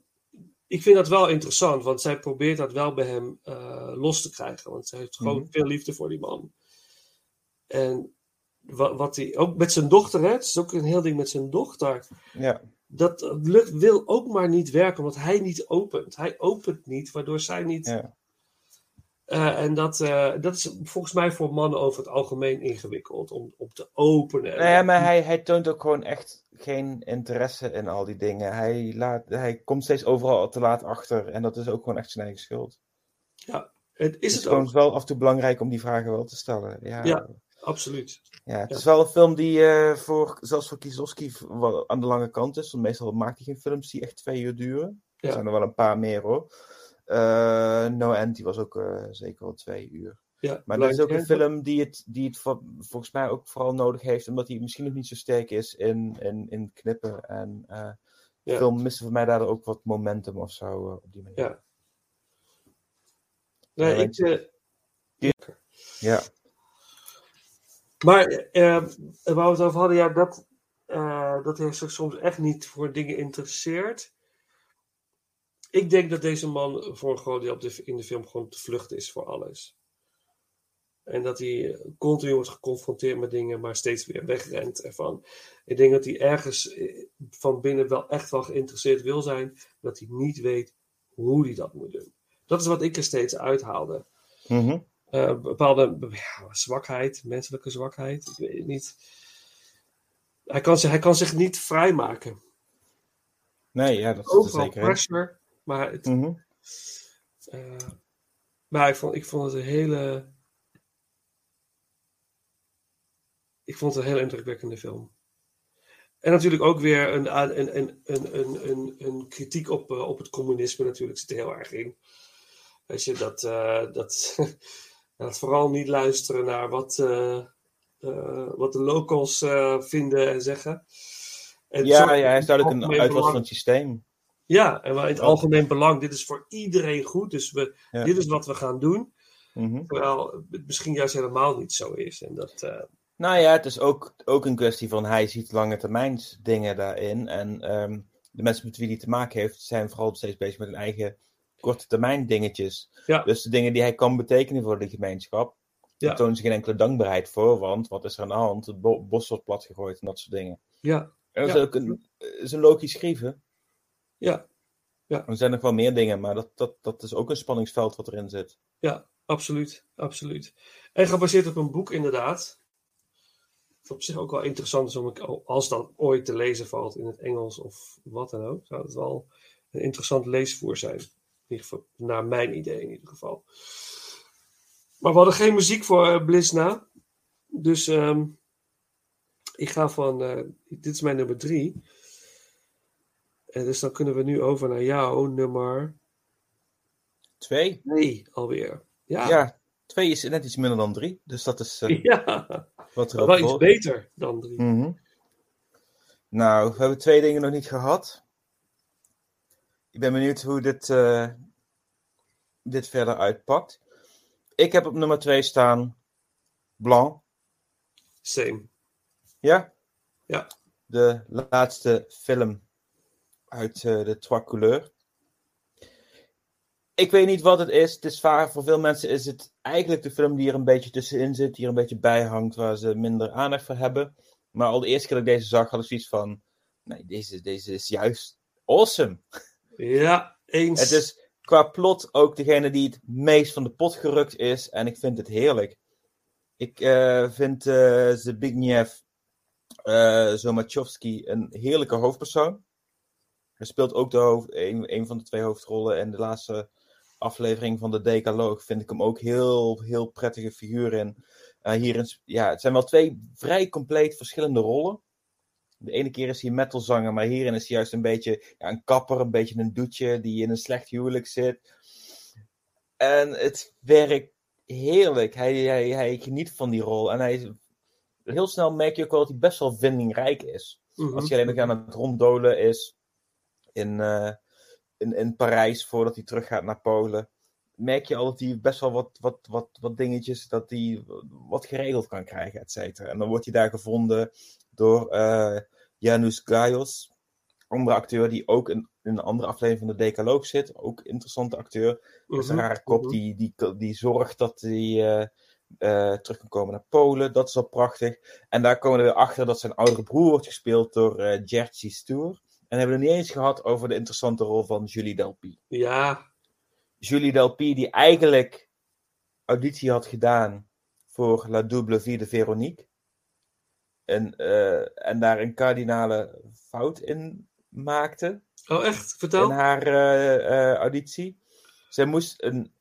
Speaker 3: ik vind dat wel interessant, want zij probeert dat wel bij hem eh, los te krijgen. Want zij heeft gewoon
Speaker 4: Mhm.
Speaker 3: veel liefde voor die man. En wat, wat hij, ook met zijn dochter, hè, het is ook een heel ding met zijn dochter.
Speaker 4: Ja,
Speaker 3: Dat lukt, wil ook maar niet werken, omdat hij niet opent. Hij opent niet, waardoor zij niet
Speaker 4: ja.
Speaker 3: eh, en dat, eh, dat is volgens mij voor mannen over het algemeen ingewikkeld om, om te openen.
Speaker 4: Nou ja, maar hij, hij toont ook gewoon echt geen interesse in al die dingen. Hij, laat, hij komt steeds overal te laat achter en dat is ook gewoon echt zijn eigen schuld.
Speaker 3: Ja, het is
Speaker 4: Het is
Speaker 3: het
Speaker 4: gewoon
Speaker 3: ook.
Speaker 4: wel af en toe belangrijk om die vragen wel te stellen. Ja,
Speaker 3: Ja. Absoluut.
Speaker 4: Ja, het
Speaker 3: Ja.
Speaker 4: is wel een film die eh, voor, zelfs voor Kieslowski aan de lange kant is. Want meestal maakt hij geen films die echt twee uur duren.
Speaker 3: Ja.
Speaker 4: Er zijn er wel een paar meer hoor. Eh, no End, die was ook eh, zeker wel twee uur.
Speaker 3: Ja,
Speaker 4: Maar dat is ook een film die het, die het vol- volgens mij ook vooral nodig heeft. Omdat hij misschien nog niet zo sterk is in, in, in knippen. En de film miste voor mij daardoor ook wat momentum of zo op die manier.
Speaker 3: Ja. Nee, ik,
Speaker 4: Ja.
Speaker 3: Maar eh, waar we het over hadden, ja, dat, eh, dat hij zich soms echt niet voor dingen interesseert. Ik denk dat deze man voor op de, in de film gewoon te vluchten is voor alles. En dat hij continu wordt geconfronteerd met dingen, maar steeds weer wegrent ervan. Ik denk dat hij ergens eh, van binnen wel echt wel geïnteresseerd wil zijn, dat hij niet weet hoe hij dat moet doen. Dat is wat ik er steeds uithaalde.
Speaker 4: Mhm.
Speaker 3: Eh, bepaalde ja, zwakheid, menselijke zwakheid. Ik weet het niet. Hij kan, zich, hij kan zich niet vrijmaken.
Speaker 4: Nee, ja, dat is er
Speaker 3: Overal
Speaker 4: zeker. in.
Speaker 3: pressure. Maar, het,
Speaker 4: Mhm.
Speaker 3: eh, maar ik, vond, ik vond het een hele. Ik vond het een heel indrukwekkende film. En natuurlijk ook weer een, een, een, een, een, een, een kritiek op, eh, op het communisme natuurlijk zit er heel erg in. Weet je, dat, dat, [laughs] dat vooral niet luisteren naar wat, eh, eh, wat de locals eh, vinden en zeggen. En
Speaker 4: Ja, ja, hij is duidelijk een uitwas van het systeem.
Speaker 3: Ja, en in het algemeen belang, dit is voor iedereen goed, dus we,
Speaker 4: Ja.
Speaker 3: dit is wat we gaan doen.
Speaker 4: Mhm.
Speaker 3: Terwijl het misschien juist helemaal niet zo is. En dat,
Speaker 4: Nou ja, het is ook, ook een kwestie van hij ziet lange termijns dingen daarin. En ehm, de mensen met wie hij te maken heeft, zijn vooral steeds bezig met hun eigen korte termijn dingetjes.
Speaker 3: Ja.
Speaker 4: Dus de dingen die hij kan betekenen voor de gemeenschap,
Speaker 3: Ja.
Speaker 4: daar tonen ze geen enkele dankbaarheid voor. Want wat is er aan de hand? Het bo- bos wordt platgegooid en dat soort dingen.
Speaker 3: ja,
Speaker 4: En dat
Speaker 3: Ja.
Speaker 4: is ook een, is een logisch schrijven.
Speaker 3: ja,
Speaker 4: Er zijn nog wel meer dingen, maar dat, dat, dat is ook een spanningsveld wat erin zit.
Speaker 3: ja, absoluut, absoluut. En gebaseerd op een boek inderdaad. Wat op zich ook wel interessant is om, ik- als dat ooit te lezen valt in het Engels of wat dan ook, zou het wel een interessant leesvoer zijn. Naar mijn idee in ieder geval. Maar we hadden geen muziek voor eh, Bliss na. Dus ehm, ik ga van, eh, dit is mijn nummer drie. En dus dan kunnen we nu over naar jouw nummer
Speaker 4: Twee?
Speaker 3: twee alweer. Ja,
Speaker 4: Ja, twee is net iets minder dan drie. Dus dat is eh, [laughs]
Speaker 3: ja.
Speaker 4: wat er
Speaker 3: wel iets beter dan drie.
Speaker 4: Mhm. Nou, we hebben twee dingen nog niet gehad. Ik ben benieuwd hoe dit, eh, dit verder uitpakt. Ik heb op nummer twee staan Blanc.
Speaker 3: Same.
Speaker 4: Ja?
Speaker 3: Ja.
Speaker 4: De laatste film uit eh, de Trois Couleurs. Ik weet niet wat het is. Het is vaak, voor veel mensen is het eigenlijk de film die er een beetje tussenin zit, die er een beetje bij hangt, waar ze minder aandacht voor hebben. Maar al de eerste keer dat ik deze zag, had ik zoiets van: nee, deze, deze is juist awesome. [laughs]
Speaker 3: Ja, eens.
Speaker 4: Het is qua plot ook degene die het meest van de pot gerukt is. En ik vind het heerlijk. Ik eh, vind eh Zbigniew uh, Zomachowski een heerlijke hoofdpersoon. Hij speelt ook de hoofd, een, een van de twee hoofdrollen. En de laatste aflevering van de Decaloog vind ik hem ook heel, heel prettige figuur in. Uh, hierin, ja, het zijn wel twee vrij compleet verschillende rollen. De ene keer is hij metalzanger, maar hierin is hij juist een beetje ja, een kapper, een beetje een doetje die in een slecht huwelijk zit. En het werkt heerlijk. Hij, hij, hij geniet van die rol. En hij, heel snel merk je ook wel dat hij best wel vindingrijk is.
Speaker 3: Mhm.
Speaker 4: Als hij alleen nog aan het ronddolen is in, uh, in, in Parijs voordat hij teruggaat naar Polen. Merk je al dat hij best wel wat, wat, wat, wat dingetjes, dat hij wat geregeld kan krijgen, et cetera. En dan wordt hij daar gevonden door uh, Janusz Gajos, andere acteur die ook in, in, een andere aflevering van de Decaloog zit. Ook interessante acteur. Mm -hmm. is een rare kop die, die, die zorgt dat hij uh, uh, terug kan komen naar Polen. Dat is al prachtig. En daar komen we weer achter dat zijn oudere broer wordt gespeeld door uh, Jerzy Stoer. En hebben we het niet eens gehad over de interessante rol van Julie Delpy.
Speaker 3: Ja.
Speaker 4: Julie Delpy, die eigenlijk auditie had gedaan voor La Double Vie de Veronique. En, uh, en daar een kardinale fout in maakte.
Speaker 3: Oh, echt? Vertel.
Speaker 4: In haar uh, auditie. Zij moest een,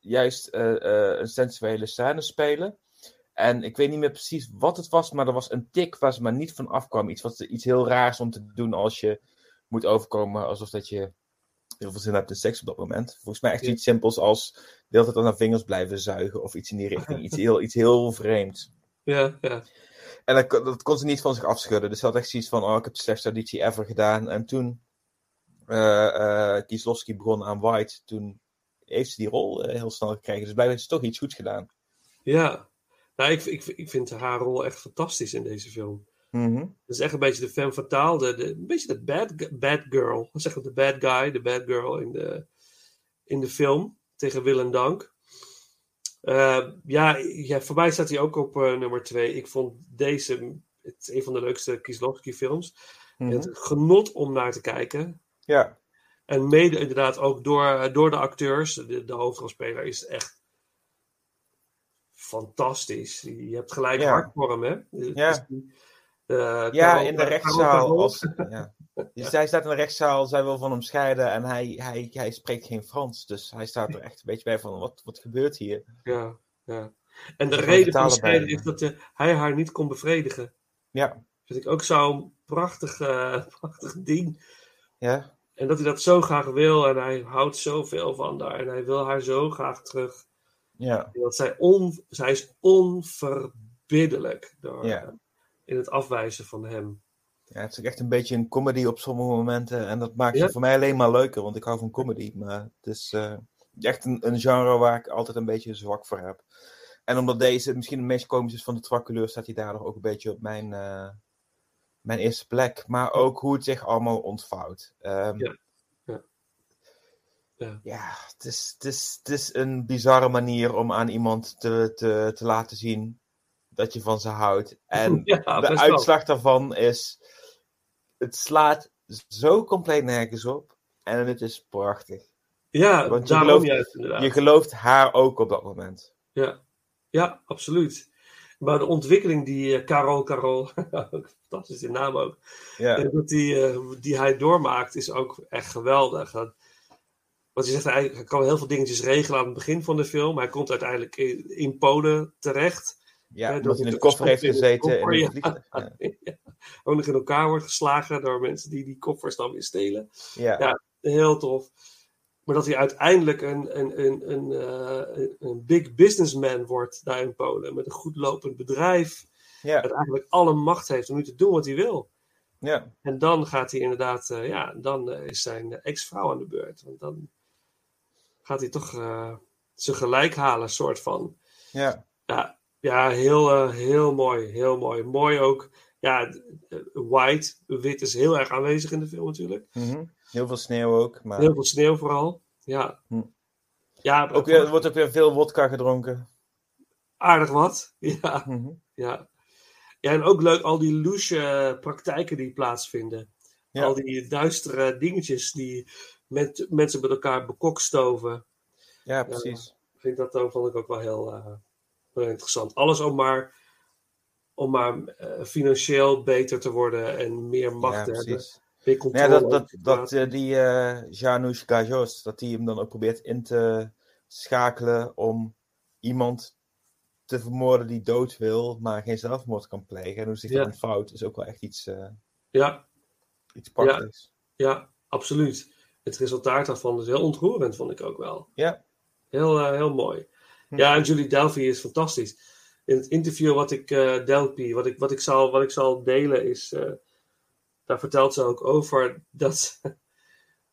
Speaker 4: juist een sensuele scène spelen. En ik weet niet meer precies wat het was, maar er was een tik waar ze maar niet van afkwam. Iets, wat, iets heel raars om te doen als je moet overkomen alsof dat je heel veel zin hebt in seks op dat moment. Volgens mij echt ja. iets simpels als de hele tijd aan haar vingers blijven zuigen of iets in die richting. Iets heel, iets heel vreemds.
Speaker 3: Ja, ja.
Speaker 4: En dat, dat kon ze niet van zich afschudden. Dus ze had echt zoiets van, oh, ik heb de slechtste auditie ever gedaan. En toen uh, uh, Kieslowski begon aan White, toen heeft ze die rol uh, heel snel gekregen. Dus blijkbaar heeft ze toch iets goeds gedaan.
Speaker 3: Ja, nou, ik, ik, ik vind haar rol echt fantastisch in deze film.
Speaker 4: Mm -hmm.
Speaker 3: Het is echt een beetje de femme fatale, de, de, een beetje de bad, bad girl. Zeg maar de bad guy, de bad girl in de, in de film tegen Will en Dank. Uh, ja, ja, voor mij staat hij ook op uh, nummer twee. Ik vond deze het is een van de leukste Kieslowski-films. Mm -hmm. Het genot om naar te kijken.
Speaker 4: Ja.
Speaker 3: En mede inderdaad ook door, door de acteurs. De, de hoofdrolspeler is echt fantastisch. Je hebt gelijk
Speaker 4: Ja.
Speaker 3: hard voor hem, hè?
Speaker 4: Ja.
Speaker 3: is eh,
Speaker 4: Ja,
Speaker 3: Carol-
Speaker 4: in de
Speaker 3: Carol
Speaker 4: rechtszaal. Als, ja. Dus Zij staat in de rechtszaal, zij wil van hem scheiden en hij, hij, hij spreekt geen Frans. Dus hij staat er echt een beetje bij van, wat, wat gebeurt hier?
Speaker 3: Ja, ja. En de reden van
Speaker 4: bij-
Speaker 3: is dat eh, hij haar niet kon bevredigen.
Speaker 4: Ja,
Speaker 3: Vind ik ook zo'n prachtig, eh, [laughs] prachtig ding.
Speaker 4: ja,
Speaker 3: En dat hij dat zo graag wil en hij houdt zoveel van haar en hij wil haar zo graag terug.
Speaker 4: ja,
Speaker 3: En dat zij, on, zij is onverbiddelijk door,
Speaker 4: Ja.
Speaker 3: In het afwijzen van hem.
Speaker 4: ja. Het is echt een beetje een comedy op sommige momenten. En dat maakt
Speaker 3: Ja.
Speaker 4: het voor mij alleen maar leuker, want ik hou van comedy. Maar het is eh, echt een, een genre waar ik altijd een beetje zwak voor heb. En omdat deze misschien de meest komisch is van de trois staat hij daardoor ook een beetje op mijn, eh, mijn eerste plek. Maar ook hoe het zich allemaal ontvouwt. Ehm,
Speaker 3: Ja. Ja. Ja.
Speaker 4: ja, het is, het, is, het is een bizarre manier om aan iemand te, te, te laten zien dat je van ze houdt. [laughs] En
Speaker 3: Ja,
Speaker 4: de
Speaker 3: wel.
Speaker 4: uitslag daarvan is: het slaat zo compleet nergens op. En het is prachtig.
Speaker 3: Ja,
Speaker 4: Want je gelooft-
Speaker 3: juist.
Speaker 4: Je gelooft haar ook op dat moment.
Speaker 3: Ja, ja absoluut. Maar de ontwikkeling die eh, Carol, Carol, [laughs] fantastische naam ook,
Speaker 4: Ja,
Speaker 3: eh, dat die, eh, die hij doormaakt is ook echt geweldig. Dat- Want je zegt, hij, hij kan heel veel dingetjes regelen aan het begin van de film. Hij komt uiteindelijk in, in Polen terecht.
Speaker 4: Ja
Speaker 3: dat
Speaker 4: hij in de koffer heeft gezeten. in
Speaker 3: ja. [laughs]
Speaker 4: Ja.
Speaker 3: Ja. Ook nog in elkaar wordt geslagen door mensen die die koffers dan weer stelen.
Speaker 4: Ja.
Speaker 3: Ja. Heel tof. Maar dat hij uiteindelijk een, een, een, een, eh, een- big businessman wordt daar in Polen. Met een goed lopend bedrijf.
Speaker 4: Ja.
Speaker 3: Dat eigenlijk alle macht heeft om nu te doen wat hij wil.
Speaker 4: Ja.
Speaker 3: En dan gaat hij inderdaad, eh, ja, dan eh, is zijn ex-vrouw aan de beurt. Want dan gaat hij toch zijn gelijk halen, soort van.
Speaker 4: Ja.
Speaker 3: Ja, ja heel, eh, heel mooi. Heel mooi. Mooi ook. Ja, white, wit is heel erg aanwezig in de film natuurlijk.
Speaker 4: Mhm. Heel veel sneeuw ook. Maar
Speaker 3: Heel veel sneeuw vooral. Ja.
Speaker 4: Hm.
Speaker 3: Ja,
Speaker 4: ook weer, er wordt ook weer veel wodka gedronken.
Speaker 3: aardig wat. [laughs] Ja,
Speaker 4: Mhm.
Speaker 3: ja. Ja, en ook leuk al die loesje eh, praktijken die plaatsvinden.
Speaker 4: Ja.
Speaker 3: Al die duistere dingetjes die met, mensen met elkaar bekokstoven.
Speaker 4: Ja, precies.
Speaker 3: Vind dat ook, vond ik ook wel heel, eh, heel interessant. Alles om maar, om maar eh, financieel beter te worden en meer macht
Speaker 4: Ja,
Speaker 3: te hebben.
Speaker 4: precies.
Speaker 3: Meer
Speaker 4: Ja,
Speaker 3: controle
Speaker 4: dat, dat, dat eh, die eh Janusz Gajos, dat die hem dan ook probeert in te schakelen om iemand te vermoorden die dood wil, maar geen zelfmoord kan plegen. En hoe zich
Speaker 3: Ja.
Speaker 4: dat ontvouwt, is ook wel echt iets,
Speaker 3: ja,
Speaker 4: iets prachtigs.
Speaker 3: ja, absoluut. Het resultaat daarvan is heel ontroerend, vond ik ook wel.
Speaker 4: Ja.
Speaker 3: Heel, heel mooi. Ja, en Julie Delpy is fantastisch. In het interview wat ik, eh Delpy, wat ik, wat ik, zal, wat ik zal delen, is. eh, daar vertelt ze ook over dat, ze-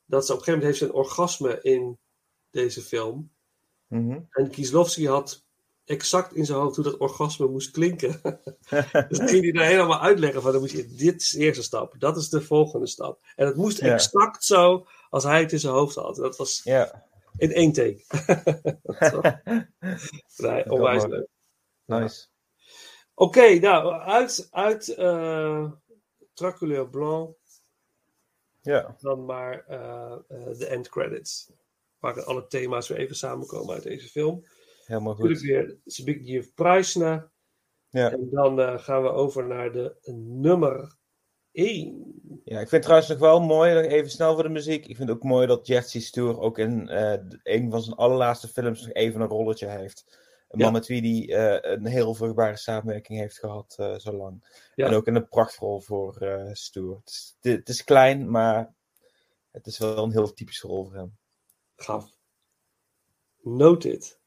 Speaker 3: dat ze op een gegeven moment heeft ze een orgasme in deze film.
Speaker 4: Mhm.
Speaker 3: En Kieslowski had exact in zijn hoofd hoe dat orgasme moest klinken. [laughs] dus dan ging hij daar helemaal uitleggen van, dan moet je, dit is de eerste stap, dat is de volgende stap. En het moest exact zo als hij het in zijn hoofd had. Dat was
Speaker 4: Ja,
Speaker 3: in één take. [laughs] Nee, onwijs leuk.
Speaker 4: nice.
Speaker 3: Oké, nou, uit, uit eh Traculeur Blanc
Speaker 4: Ja,
Speaker 3: dan maar eh, eh, de end credits. Waar alle thema's weer even samenkomen uit deze film.
Speaker 4: helemaal
Speaker 3: Natuurlijk
Speaker 4: goed.
Speaker 3: weer Zbigniew Preisner.
Speaker 4: Ja.
Speaker 3: En dan gaan we over naar de nummer 1.
Speaker 4: ja, ik vind trouwens nog wel mooi, even snel voor de muziek. Ik vind het ook mooi dat Jerzy Stoer ook in eh, een van zijn allerlaatste films nog even een rolletje heeft. Een
Speaker 3: Ja.
Speaker 4: man met wie hij eh, een heel vruchtbare samenwerking heeft gehad eh, zo lang.
Speaker 3: Ja.
Speaker 4: En ook in een prachtrol voor Stoer. Het is, het- het is klein, maar het is wel een heel typische rol voor hem.
Speaker 3: Gaf. Noted.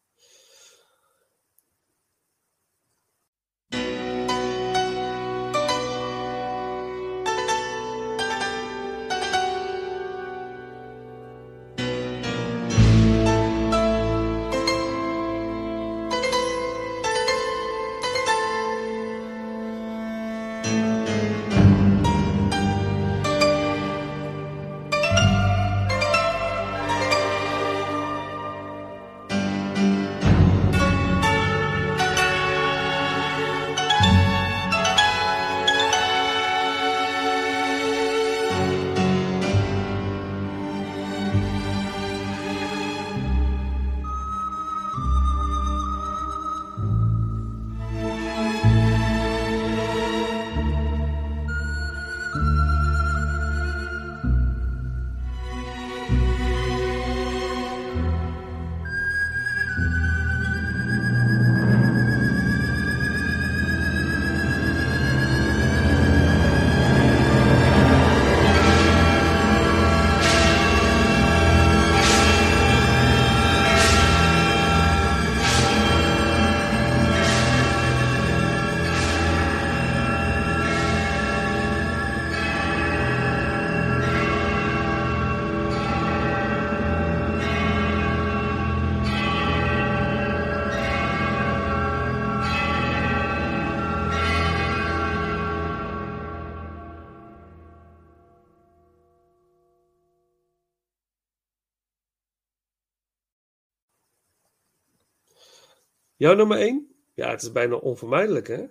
Speaker 3: Jouw nummer 1? Ja, het is bijna onvermijdelijk, hè?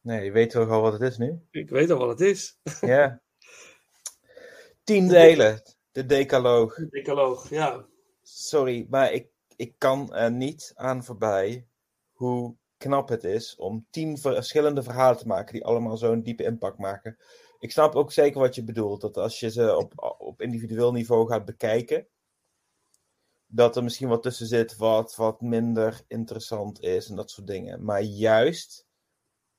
Speaker 4: Nee, je weet toch al wat het is nu?
Speaker 3: Ik weet al wat het is. [laughs]
Speaker 4: Ja. Tien delen. De decaloog.
Speaker 3: Decaloog, ja.
Speaker 4: Sorry, maar ik, ik kan er niet aan voorbij hoe knap het is om tien verschillende verhalen te maken die allemaal zo'n diepe impact maken. Ik snap ook zeker wat je bedoelt. Dat als je ze op, op individueel niveau gaat bekijken, dat er misschien wat tussen zit wat, wat minder interessant is en dat soort dingen. Maar juist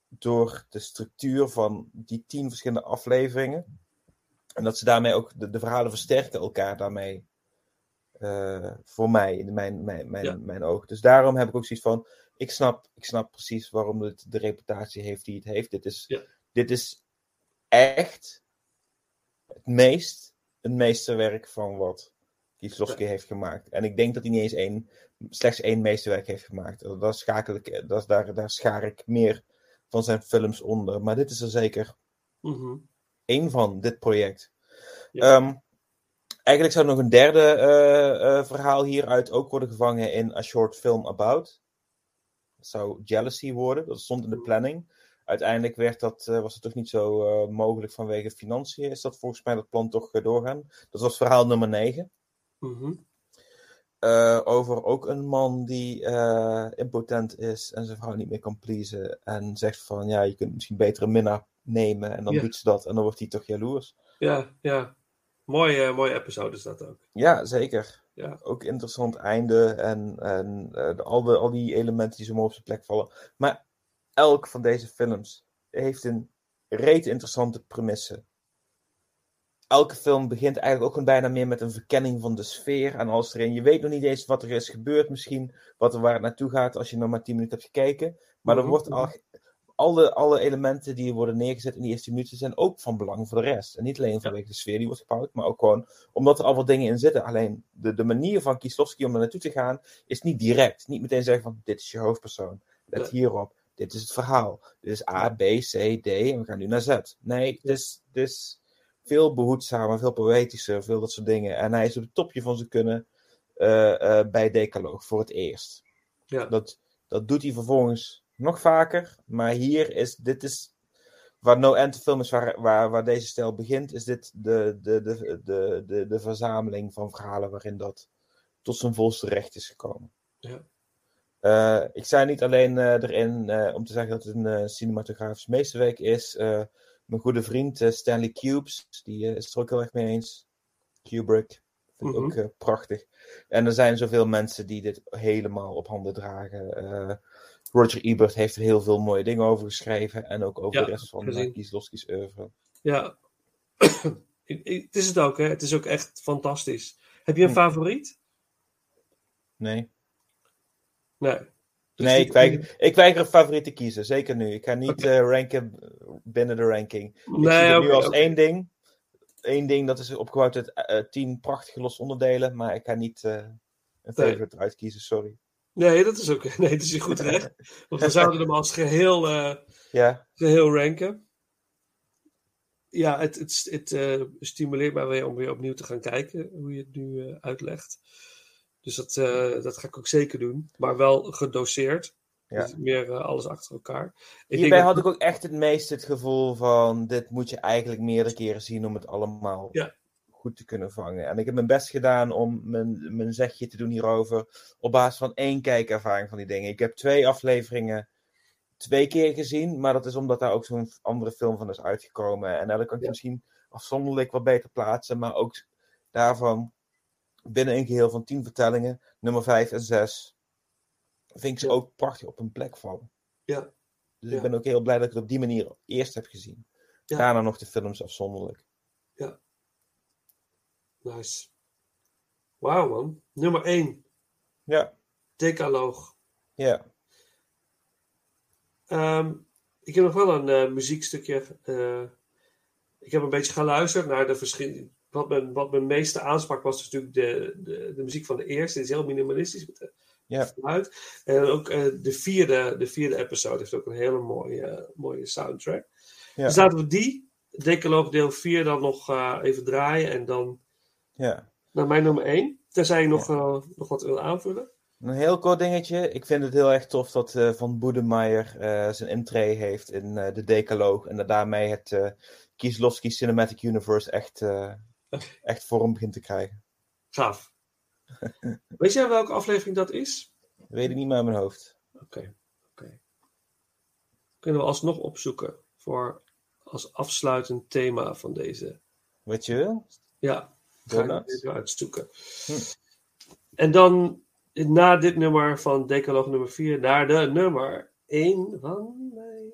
Speaker 4: door de structuur van die tien verschillende afleveringen. En dat ze daarmee ook de, de verhalen versterken elkaar daarmee. eh, voor mij, in mijn, mijn, mijn,
Speaker 3: Ja.
Speaker 4: mijn ogen. Dus daarom heb ik ook zoiets van. Ik snap, ik snap precies waarom het de reputatie heeft die het heeft. Dit is,
Speaker 3: Ja.
Speaker 4: dit is echt het meest een meesterwerk van wat Kieslowski heeft gemaakt. En ik denk dat hij niet eens één, slechts één meesterwerk heeft gemaakt. Dat schakel ik, dat, daar, daar schaar ik meer van zijn films onder. Maar dit is er zeker
Speaker 3: Mhm.
Speaker 4: één van, dit project.
Speaker 3: Ja.
Speaker 4: Ehm, eigenlijk zou nog een derde eh, eh, verhaal hieruit ook worden gevangen in A Short Film About. Dat zou Jealousy worden, dat stond in de planning. Uiteindelijk werd dat, eh, was het toch niet zo eh, mogelijk vanwege financiën. Is dat volgens mij dat plan toch eh, doorgaan? Dat was verhaal nummer 9.
Speaker 3: Mhm.
Speaker 4: Eh, over ook een man die eh, impotent is en zijn vrouw niet meer kan pleasen. En zegt van ja, je kunt misschien beter een minnaar nemen. En dan
Speaker 3: Ja.
Speaker 4: doet ze dat en dan wordt hij toch jaloers.
Speaker 3: Ja, ja. Mooie, eh, mooie episode is dat ook.
Speaker 4: Ja, zeker.
Speaker 3: Ja.
Speaker 4: Ook interessant einde en, en al, de, al die elementen die zo mooi op zijn plek vallen. Maar elk van deze films heeft een reet interessante premisse. Elke film begint eigenlijk ook gewoon bijna meer met een verkenning van de sfeer en alles erin. Je weet nog niet eens wat er is gebeurd misschien, wat er waar het naartoe gaat als je nog maar 10 minuten hebt gekeken. Maar er
Speaker 3: Mhm.
Speaker 4: wordt al, alle, alle elementen die worden neergezet in die eerste minuten zijn ook van belang voor de rest. En niet alleen vanwege de sfeer die wordt gebouwd, maar ook gewoon omdat er al wat dingen in zitten. Alleen de, de manier van Kieslowski om er naartoe te gaan is niet direct. Niet meteen zeggen van dit is je hoofdpersoon. Let hierop. Dit is het verhaal. Dit is A, B, C, D en we gaan nu naar Z. Nee, het is veel behoedzamer, veel poëtischer, veel dat soort dingen. En hij is op het topje van zijn kunnen eh, eh, bij Decaloog voor het eerst.
Speaker 3: Ja.
Speaker 4: Dat, dat doet hij vervolgens nog vaker. Maar hier is, dit is, waar No End Film is, waar, waar, waar deze stijl begint, is dit de, de, de, de, de, de verzameling van verhalen waarin dat tot zijn volste recht is gekomen.
Speaker 3: Ja.
Speaker 4: Eh, ik zei niet alleen erin om te zeggen dat het een cinematografisch meesterwerk is. Mijn goede vriend eh, Stanley Cubes, die eh, is er ook heel erg mee eens. Kubrick, vind ik
Speaker 3: Mhm.
Speaker 4: ook eh, prachtig. En er zijn zoveel mensen die dit helemaal op handen dragen. Roger Ebert heeft er heel veel mooie dingen over geschreven. En ook over
Speaker 3: Ja,
Speaker 4: de rest van uh, Kieslowski's oeuvre.
Speaker 3: Ja. [clears throat] Het is het ook, hè. Het is ook echt fantastisch. Heb je een
Speaker 4: Hm.
Speaker 3: favoriet?
Speaker 4: Nee.
Speaker 3: Nee. Dus
Speaker 4: Nee, ik weiger, ik weiger een favoriet te kiezen. Zeker nu. Ik ga niet eh, ranken binnen de ranking. Ik zie nu als één ding. Eén ding dat is opgebouwd uit eh, tien prachtige losse onderdelen. Maar ik ga niet eh, een
Speaker 3: Nee.
Speaker 4: favorite uitkiezen, sorry.
Speaker 3: Nee, dat is ook. [laughs] Nee, dat is goed recht. [laughs] Want we zouden hem als geheel, eh,
Speaker 4: Ja,
Speaker 3: geheel ranken. Ja, het, het, het stimuleert mij weer om weer opnieuw te gaan kijken hoe je het nu uitlegt. Dus dat, eh, dat ga ik ook zeker doen. Maar wel gedoseerd.
Speaker 4: Ja.
Speaker 3: Dus meer eh, alles achter elkaar. Ik
Speaker 4: hierbij had ik ook echt het meest het gevoel van... Dit moet je eigenlijk meerdere keren zien om het allemaal
Speaker 3: Ja.
Speaker 4: goed te kunnen vangen. En ik heb mijn best gedaan om mijn, mijn zegje te doen hierover. Op basis van één kijkervaring van die dingen. Ik heb twee afleveringen twee keer gezien. Maar dat is omdat daar ook zo'n andere film van is uitgekomen. En daar kan ik
Speaker 3: Ja.
Speaker 4: misschien afzonderlijk wat beter plaatsen. Maar ook daarvan binnen een geheel van tien vertellingen. Nummer vijf en zes. Vind ik ze
Speaker 3: Ja.
Speaker 4: ook prachtig op hun plek vallen.
Speaker 3: Ja.
Speaker 4: Dus
Speaker 3: Ja.
Speaker 4: ik ben ook heel blij dat ik het op die manier eerst heb gezien.
Speaker 3: Ja.
Speaker 4: Daarna nog de films afzonderlijk.
Speaker 3: Nice. Wauw, man. Nummer 1.
Speaker 4: Ja,
Speaker 3: Decaloog.
Speaker 4: ja.
Speaker 3: Ehm, ik heb nog wel een eh, muziekstukje. eh, ik heb een beetje geluisterd naar de verschillende. Wat mijn, wat mijn meeste aansprak was dus natuurlijk de, de, de muziek van de eerste. Die is heel minimalistisch met de
Speaker 4: Ja.
Speaker 3: geluid. En ook eh, de, vierde, de vierde episode heeft ook een hele mooie, mooie soundtrack.
Speaker 4: Ja.
Speaker 3: Dus laten we die, Decaloog deel 4, dan nog eh, even draaien. En dan
Speaker 4: ja.
Speaker 3: naar mijn nummer 1. Tenzij je nog, eh, nog wat wil aanvullen.
Speaker 4: Een heel kort dingetje. Ik vind het heel erg tof dat Van Boedemeyer zijn intree heeft in de Decaloog. En dat daarmee het Kieslowski Cinematic Universe echt, [laughs] echt vorm begint te krijgen.
Speaker 3: Gaaf. [laughs] Weet jij welke aflevering dat is?
Speaker 4: Dat weet ik niet meer uit mijn hoofd.
Speaker 3: Oké. Kunnen we alsnog opzoeken voor als afsluitend thema van deze.
Speaker 4: Wat je wil?
Speaker 3: Ja, ga ik uitzoeken.
Speaker 4: Hm.
Speaker 3: En dan na dit nummer van Decaloog nummer 4 naar de nummer 1 van mij.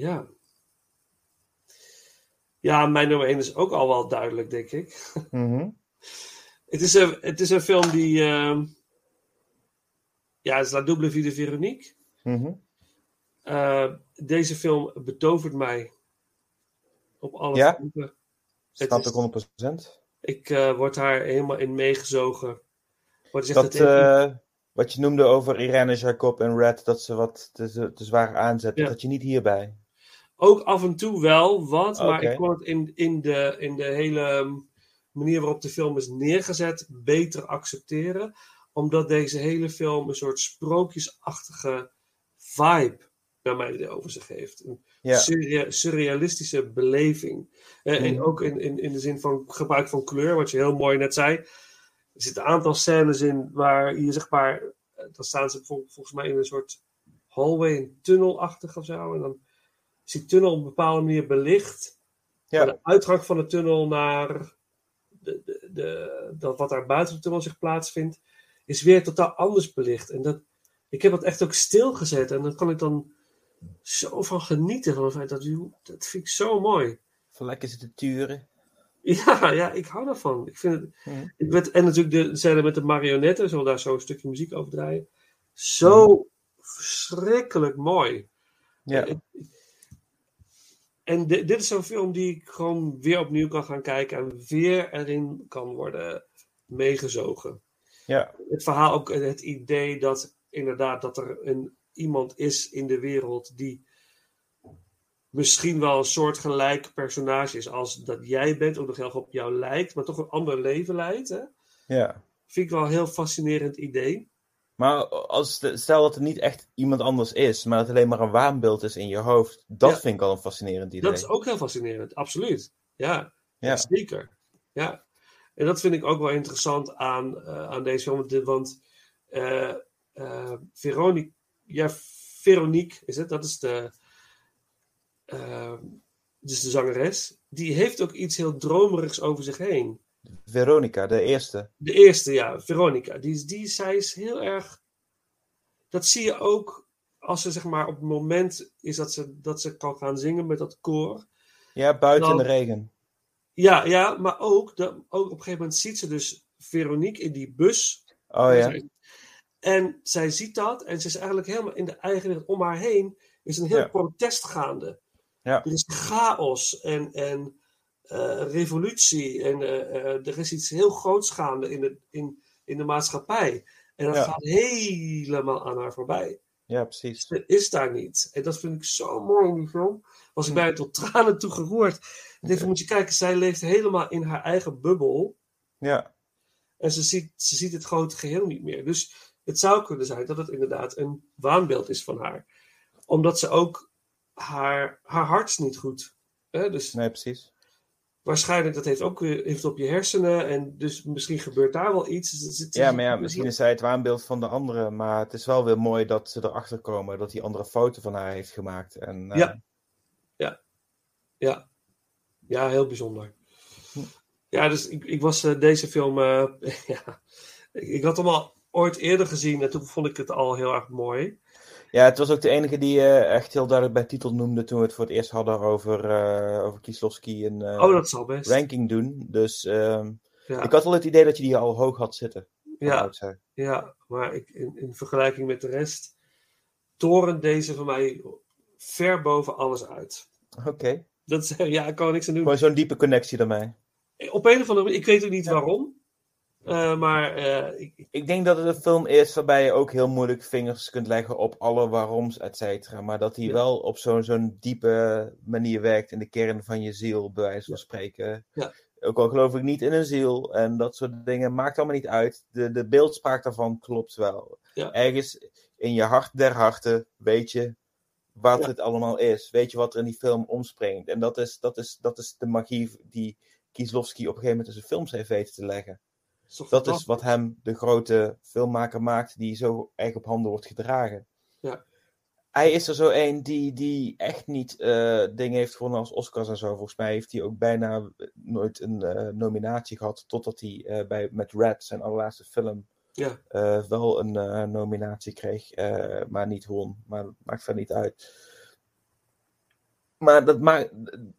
Speaker 3: Ja. Ja, mijn nummer 1 is ook al wel duidelijk, denk ik.
Speaker 4: Mhm. [laughs]
Speaker 3: Het is een, het is een film die. ehm, ja, het is La Double Vie de Veronique.
Speaker 4: Mhm.
Speaker 3: Eh, deze film betovert mij. Op alle
Speaker 4: Ja? Snap
Speaker 3: is-
Speaker 4: ik 100%.
Speaker 3: Ik eh, word daar helemaal in meegezogen. Wordt gezegd
Speaker 4: Dat, eh, wat je noemde over Irene Jacob en Red, dat ze wat te, te zwaar aanzetten,
Speaker 3: Ja.
Speaker 4: dat je niet hierbij.
Speaker 3: Ook af en toe wel wat, maar ik kon het in, in, de, in de hele um, manier waarop de film is neergezet beter accepteren. Omdat deze hele film een soort sprookjesachtige vibe bij mij over zich heeft. Een
Speaker 4: Ja.
Speaker 3: surrealistische beleving. Eh, En
Speaker 4: Mhm.
Speaker 3: ook in, in, in de zin van gebruik van kleur, wat je heel mooi net zei. Er zitten een aantal scènes in waar je zeg maar. eh, Dan staan ze vol- volgens mij in een soort hallway, een tunnelachtig of zo. En dan is die tunnel op een bepaalde manier belicht.
Speaker 4: Ja.
Speaker 3: De uitgang van de tunnel naar de, de, de, dat wat daar buiten de tunnel zich plaatsvindt, is weer totaal anders belicht. En dat, ik heb dat echt ook stilgezet. En daar kan ik dan zo van genieten. Van het feit dat, dat vind ik zo mooi.
Speaker 4: Van lekker zitten turen. [laughs]
Speaker 3: Ja, ja, ik hou daarvan. Ik vind het, ik werd, en natuurlijk de scène met de marionetten, zullen we daar zo een stukje muziek over draaien. Zo verschrikkelijk mooi.
Speaker 4: Ja.
Speaker 3: En di- dit is zo'n film die ik gewoon weer opnieuw kan gaan kijken en weer erin kan worden meegezogen.
Speaker 4: Ja.
Speaker 3: Het verhaal ook, het idee dat inderdaad dat er een, iemand is in de wereld die misschien wel een soortgelijk personage is als dat jij bent, ook nog heel erg op jou lijkt, maar toch een ander leven leidt. Hè?
Speaker 4: ja.
Speaker 3: Vind ik wel een heel fascinerend idee.
Speaker 4: Maar als stel dat er niet echt iemand anders is, maar dat het alleen maar een waanbeeld is in je hoofd, dat
Speaker 3: Ja.
Speaker 4: vind ik al een fascinerend idee.
Speaker 3: Dat is ook heel fascinerend, absoluut. Ja,
Speaker 4: Ja.
Speaker 3: zeker. Ja. En dat vind ik ook wel interessant aan, eh, aan deze film. Want eh eh, Veronique, ja, Veronique is het, dat is de, dus de zangeres. Die heeft ook iets heel dromerigs over zich heen.
Speaker 4: Veronica, de eerste.
Speaker 3: De eerste, ja, Veronica. Die, die, zij is heel erg. Dat zie je ook als ze zeg maar op het moment is dat ze, dat ze kan gaan zingen met dat koor.
Speaker 4: Ja, buiten
Speaker 3: Dan-
Speaker 4: de regen.
Speaker 3: Ja, ja maar ook, de, ook op een gegeven moment ziet ze dus Veronique in die bus.
Speaker 4: Oh ja.
Speaker 3: En zij ziet dat en ze is eigenlijk helemaal in de eigen wereld. Om haar heen is een heel
Speaker 4: Ja.
Speaker 3: protest gaande.
Speaker 4: Ja.
Speaker 3: Er is chaos en, en revolutie. En eh, eh, er is iets heel groots gaande in de, in, in de maatschappij. En dat
Speaker 4: Ja.
Speaker 3: gaat helemaal aan haar voorbij.
Speaker 4: Ja, precies.
Speaker 3: Ze is daar niet. En dat vind ik zo mooi in die film. Was ik bijna tot tranen toe geroerd. En even moet je kijken, zij leeft helemaal in haar eigen bubbel.
Speaker 4: Ja,
Speaker 3: En ze ziet, ze ziet het grote geheel niet meer. Dus het zou kunnen zijn dat het inderdaad een waanbeeld is van haar. Omdat ze ook haar, haar hart niet goed. Hè? Dus
Speaker 4: nee, precies.
Speaker 3: Waarschijnlijk dat heeft ook weer heeft op je hersenen. En dus misschien gebeurt daar wel iets. Dus het-
Speaker 4: Ja, maar ja, misschien is zij het waanbeeld van de andere. Maar het is wel weer mooi dat ze erachter komen dat die andere foto van haar heeft gemaakt. En, eh,
Speaker 3: Ja. Ja, ja heel bijzonder. Ja, dus ik, ik was eh, deze film. eh, [laughs] ja, ik, ik had hem al ooit eerder gezien en toen vond ik het al heel erg mooi.
Speaker 4: Ja, het was ook de enige die eh, echt heel duidelijk bij titel noemde toen we het voor het eerst hadden over, eh over Kieslowski en eh,
Speaker 3: oh, dat zal best.
Speaker 4: ranking doen. Dus ehm,
Speaker 3: ja,
Speaker 4: ik had wel het idee dat je die al hoog had zitten.
Speaker 3: ja, ja, maar ik, in, in vergelijking met de rest torent deze van mij ver boven alles uit.
Speaker 4: Oké,
Speaker 3: Dat is, ja, ik kan er niks aan doen.
Speaker 4: gewoon zo'n diepe connectie daarmee.
Speaker 3: Op een of andere manier, ik weet ook niet waarom. Eh, maar eh, ik, ik-
Speaker 4: denk dat het een film is waarbij je ook heel moeilijk vingers kunt leggen op alle waaroms, et cetera. Maar dat hij
Speaker 3: Ja.
Speaker 4: wel op zo'n zo'n diepe manier werkt in de kern van je ziel, bij wijze van spreken.
Speaker 3: Ja.
Speaker 4: Ook al geloof ik niet in een ziel en dat soort dingen, maakt allemaal niet uit. De, de beeldspraak daarvan klopt wel. Ergens in je hart der harten weet je wat het allemaal is. Weet je wat er in die film omspringt. En dat is, dat is, dat is de magie die Kieslowski op een gegeven moment in zijn films heeft weten te leggen.
Speaker 3: Is
Speaker 4: Dat is wat hem de grote filmmaker maakt die zo erg op handen wordt gedragen.
Speaker 3: Ja.
Speaker 4: Hij is er zo een die, die echt niet eh, dingen heeft gewonnen als Oscars en zo. Volgens mij heeft hij ook bijna nooit een eh, nominatie gehad. Totdat hij eh, bij, met Red, zijn allerlaatste film,
Speaker 3: Ja,
Speaker 4: eh, wel een eh, nominatie kreeg. eh, maar niet won. Maar dat maakt verder niet uit. Maar dat, maakt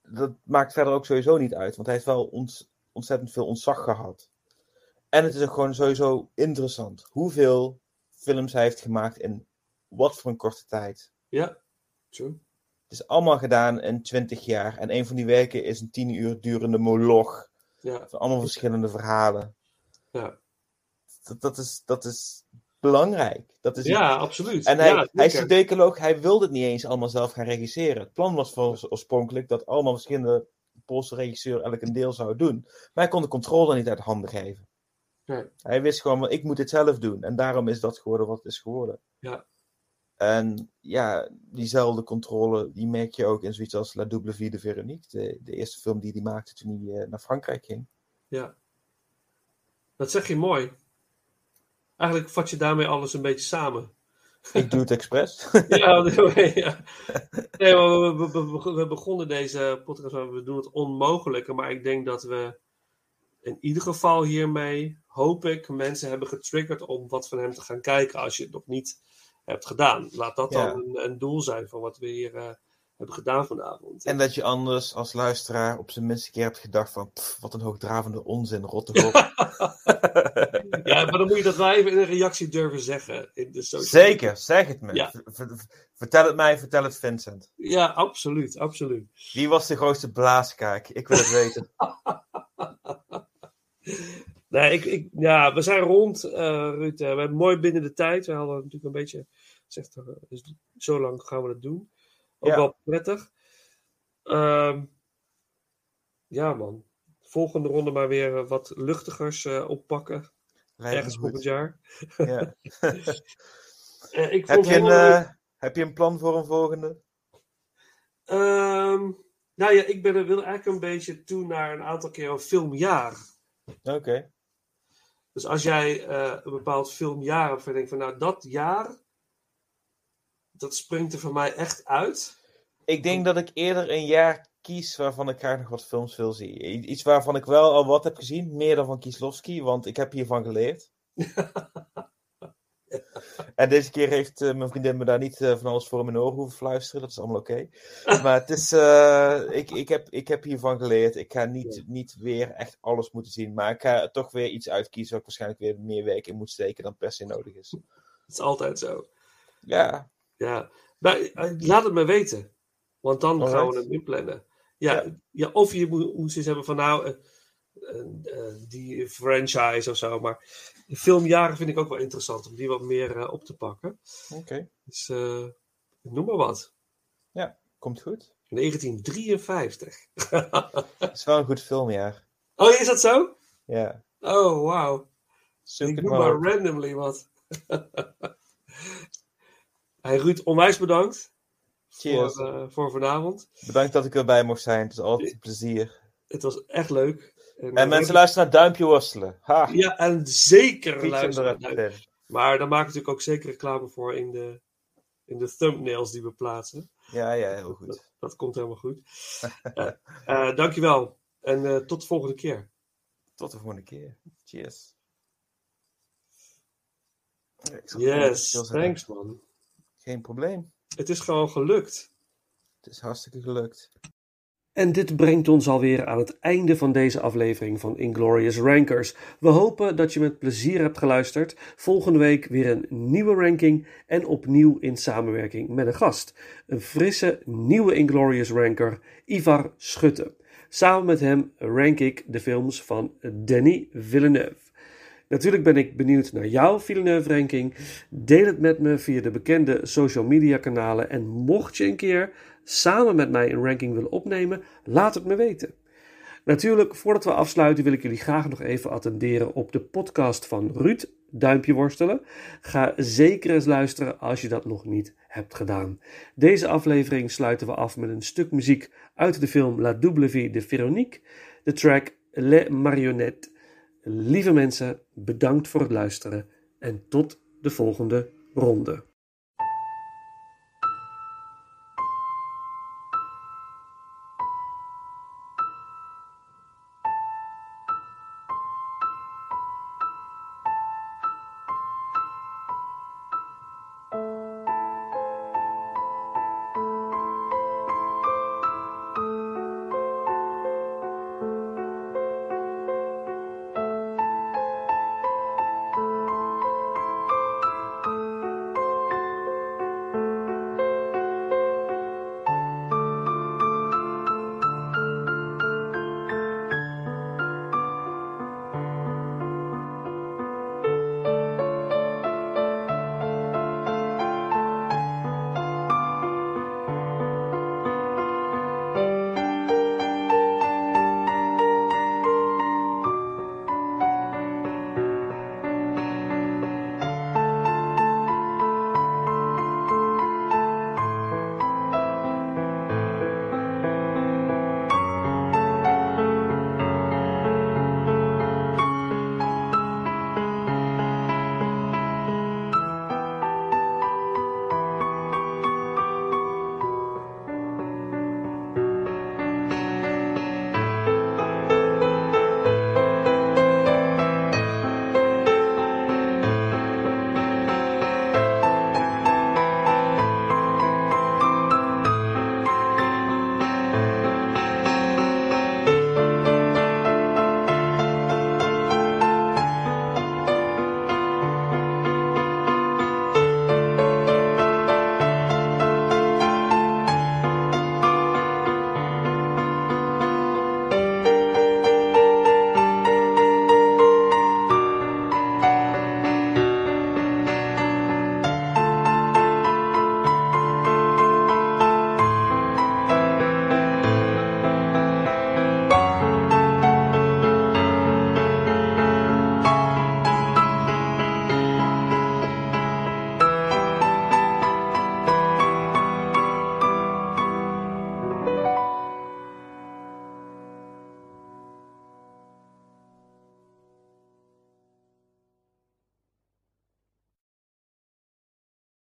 Speaker 4: dat maakt verder ook sowieso niet uit. Want hij heeft wel ont ontzettend veel ontzag gehad. En het is ook gewoon sowieso interessant hoeveel films hij heeft gemaakt in wat voor een korte tijd.
Speaker 3: ja, true.
Speaker 4: Het is allemaal gedaan in 20 jaar. En een van die werken is een 10 uur durende moloch.
Speaker 3: Ja,
Speaker 4: Van allemaal verschillende verhalen.
Speaker 3: ja.
Speaker 4: Dat, dat, is, dat is belangrijk. Dat is
Speaker 3: ja absoluut.
Speaker 4: En hij,
Speaker 3: ja,
Speaker 4: hij is de decaloog, hij wilde het niet eens allemaal zelf gaan regisseren. Het plan was oorspronkelijk dat allemaal verschillende Poolse regisseurs elk een deel zouden doen. Maar hij kon de controle niet uit handen geven.
Speaker 3: Nee.
Speaker 4: Hij wist gewoon, ik moet dit zelf doen. En daarom is dat geworden wat het is geworden.
Speaker 3: Ja.
Speaker 4: En ja, diezelfde controle, die merk je ook in zoiets als La Double Vie de Veronique. De, de eerste film die hij maakte toen hij eh, naar Frankrijk ging.
Speaker 3: Ja. Dat zeg je mooi. Eigenlijk vat je daarmee alles een beetje samen.
Speaker 4: Ik doe het expres. [laughs]
Speaker 3: ja, nee, ja. [laughs] Nee, maar we, we, begonnen deze podcast, we doen het onmogelijke. Maar ik denk dat we in ieder geval hiermee, hoop ik, mensen hebben getriggerd om wat van hem te gaan kijken als je het nog niet hebt gedaan. Laat dat
Speaker 4: Ja.
Speaker 3: dan een, een doel zijn van wat we hier eh, hebben gedaan vanavond.
Speaker 4: En dat je anders als luisteraar op zijn minste keer hebt gedacht van... "Pff, wat een hoogdravende onzin, rot toch op. [laughs]
Speaker 3: Ja, maar dan moet je dat wel even in een reactie durven zeggen. In de
Speaker 4: Zeker, zeg het me.
Speaker 3: Ja.
Speaker 4: Vertel het mij, vertel het Vincent.
Speaker 3: Ja, absoluut, absoluut.
Speaker 4: Wie was de grootste blaaskaak? Ik wil het weten. [laughs]
Speaker 3: Nee, ik, ik, ja, we zijn rond, eh Ruud. eh, we hebben mooi binnen de tijd. We hadden natuurlijk een beetje gezegd, eh, dus zo lang gaan we dat doen. Ook
Speaker 4: Ja.
Speaker 3: wel prettig. Ehm, ja, man. Volgende ronde maar weer wat luchtigers oppakken.
Speaker 4: Lijkt
Speaker 3: Ergens volgend jaar.
Speaker 4: Ja. [laughs] [laughs]
Speaker 3: Ik
Speaker 4: heb, je een, heb je een plan voor een volgende?
Speaker 3: Ehm, nou ja, ik ben er, wil eigenlijk een beetje toe naar een aantal keer een filmjaar.
Speaker 4: Oké.
Speaker 3: Dus als jij eh, een bepaald filmjaar hebt, en denkt van nou, dat jaar, dat springt er voor mij echt uit.
Speaker 4: Ik denk dat ik eerder een jaar kies waarvan ik graag nog wat films wil zien. Iets waarvan ik wel al wat heb gezien, meer dan van Kieslowski, want ik heb hiervan geleerd. [laughs] [laughs] En deze keer heeft eh, mijn vriendin me daar niet eh, van alles voor in mijn oren hoeven fluisteren. Dat is allemaal oké. [laughs] Maar het is, eh, ik, ik, heb, ik heb hiervan geleerd. Ik ga niet, niet weer echt alles moeten zien. Maar ik ga toch weer iets uitkiezen waar ik waarschijnlijk weer meer weken in moet steken dan per se nodig is. [laughs]
Speaker 3: Dat is altijd zo.
Speaker 4: Ja,
Speaker 3: Ja. Eh, laat het me weten. Want dan gaan we hem inplannen. Ja, ja.
Speaker 4: Ja.
Speaker 3: of je moet, moet eens hebben van nou, die franchise of zo. Maar filmjaren vind ik ook wel interessant om die wat meer eh, op te pakken.
Speaker 4: oké.
Speaker 3: Dus eh, noem maar wat.
Speaker 4: Komt goed.
Speaker 3: 1953.
Speaker 4: Het [laughs] is wel een goed filmjaar.
Speaker 3: oh, is dat zo?
Speaker 4: Ja.
Speaker 3: Oh, wauw. Ik noem
Speaker 4: maar
Speaker 3: randomly wat. [laughs] hey Ruud, onwijs bedankt
Speaker 4: Cheers.
Speaker 3: voor, eh, voor vanavond.
Speaker 4: Bedankt dat ik erbij mocht zijn. Het is altijd een plezier.
Speaker 3: Het was echt leuk. En,
Speaker 4: En
Speaker 3: eh,
Speaker 4: mensen luisteren naar Duimpje Worstelen. Ha!
Speaker 3: Ja, en zeker
Speaker 4: hem
Speaker 3: luisteren.
Speaker 4: even in.
Speaker 3: Maar daar maken we natuurlijk ook zeker reclame voor in de, in de thumbnails die we plaatsen.
Speaker 4: Ja, ja, heel goed.
Speaker 3: Dat, dat komt helemaal goed. [laughs] Eh, dankjewel. En tot de volgende keer.
Speaker 4: Tot de volgende keer. Cheers.
Speaker 3: Yes, thanks man.
Speaker 4: Geen probleem.
Speaker 3: Het is gewoon gelukt.
Speaker 4: Het is hartstikke gelukt.
Speaker 3: En dit brengt ons alweer aan het einde van deze aflevering van Inglorious Rankers. We hopen dat je met plezier hebt geluisterd. Volgende week weer een nieuwe ranking en opnieuw in samenwerking met een gast. Een frisse nieuwe Inglorious Ranker, Ivar Schutte. Samen met hem rank ik de films van Denis Villeneuve. Natuurlijk ben ik benieuwd naar jouw Villeneuve-ranking. Deel het met me via de bekende social media kanalen. En mocht je een keer samen met mij een ranking willen opnemen, laat het me weten. Natuurlijk, voordat we afsluiten, wil ik jullie graag nog even attenderen op de podcast van Ruud, Duimpje Worstelen. Ga zeker eens luisteren als je dat nog niet hebt gedaan. Deze aflevering sluiten we af met een stuk muziek uit de film La Double Vie de Véronique, de track Les Marionnettes. Lieve mensen, bedankt voor het luisteren en tot de volgende ronde.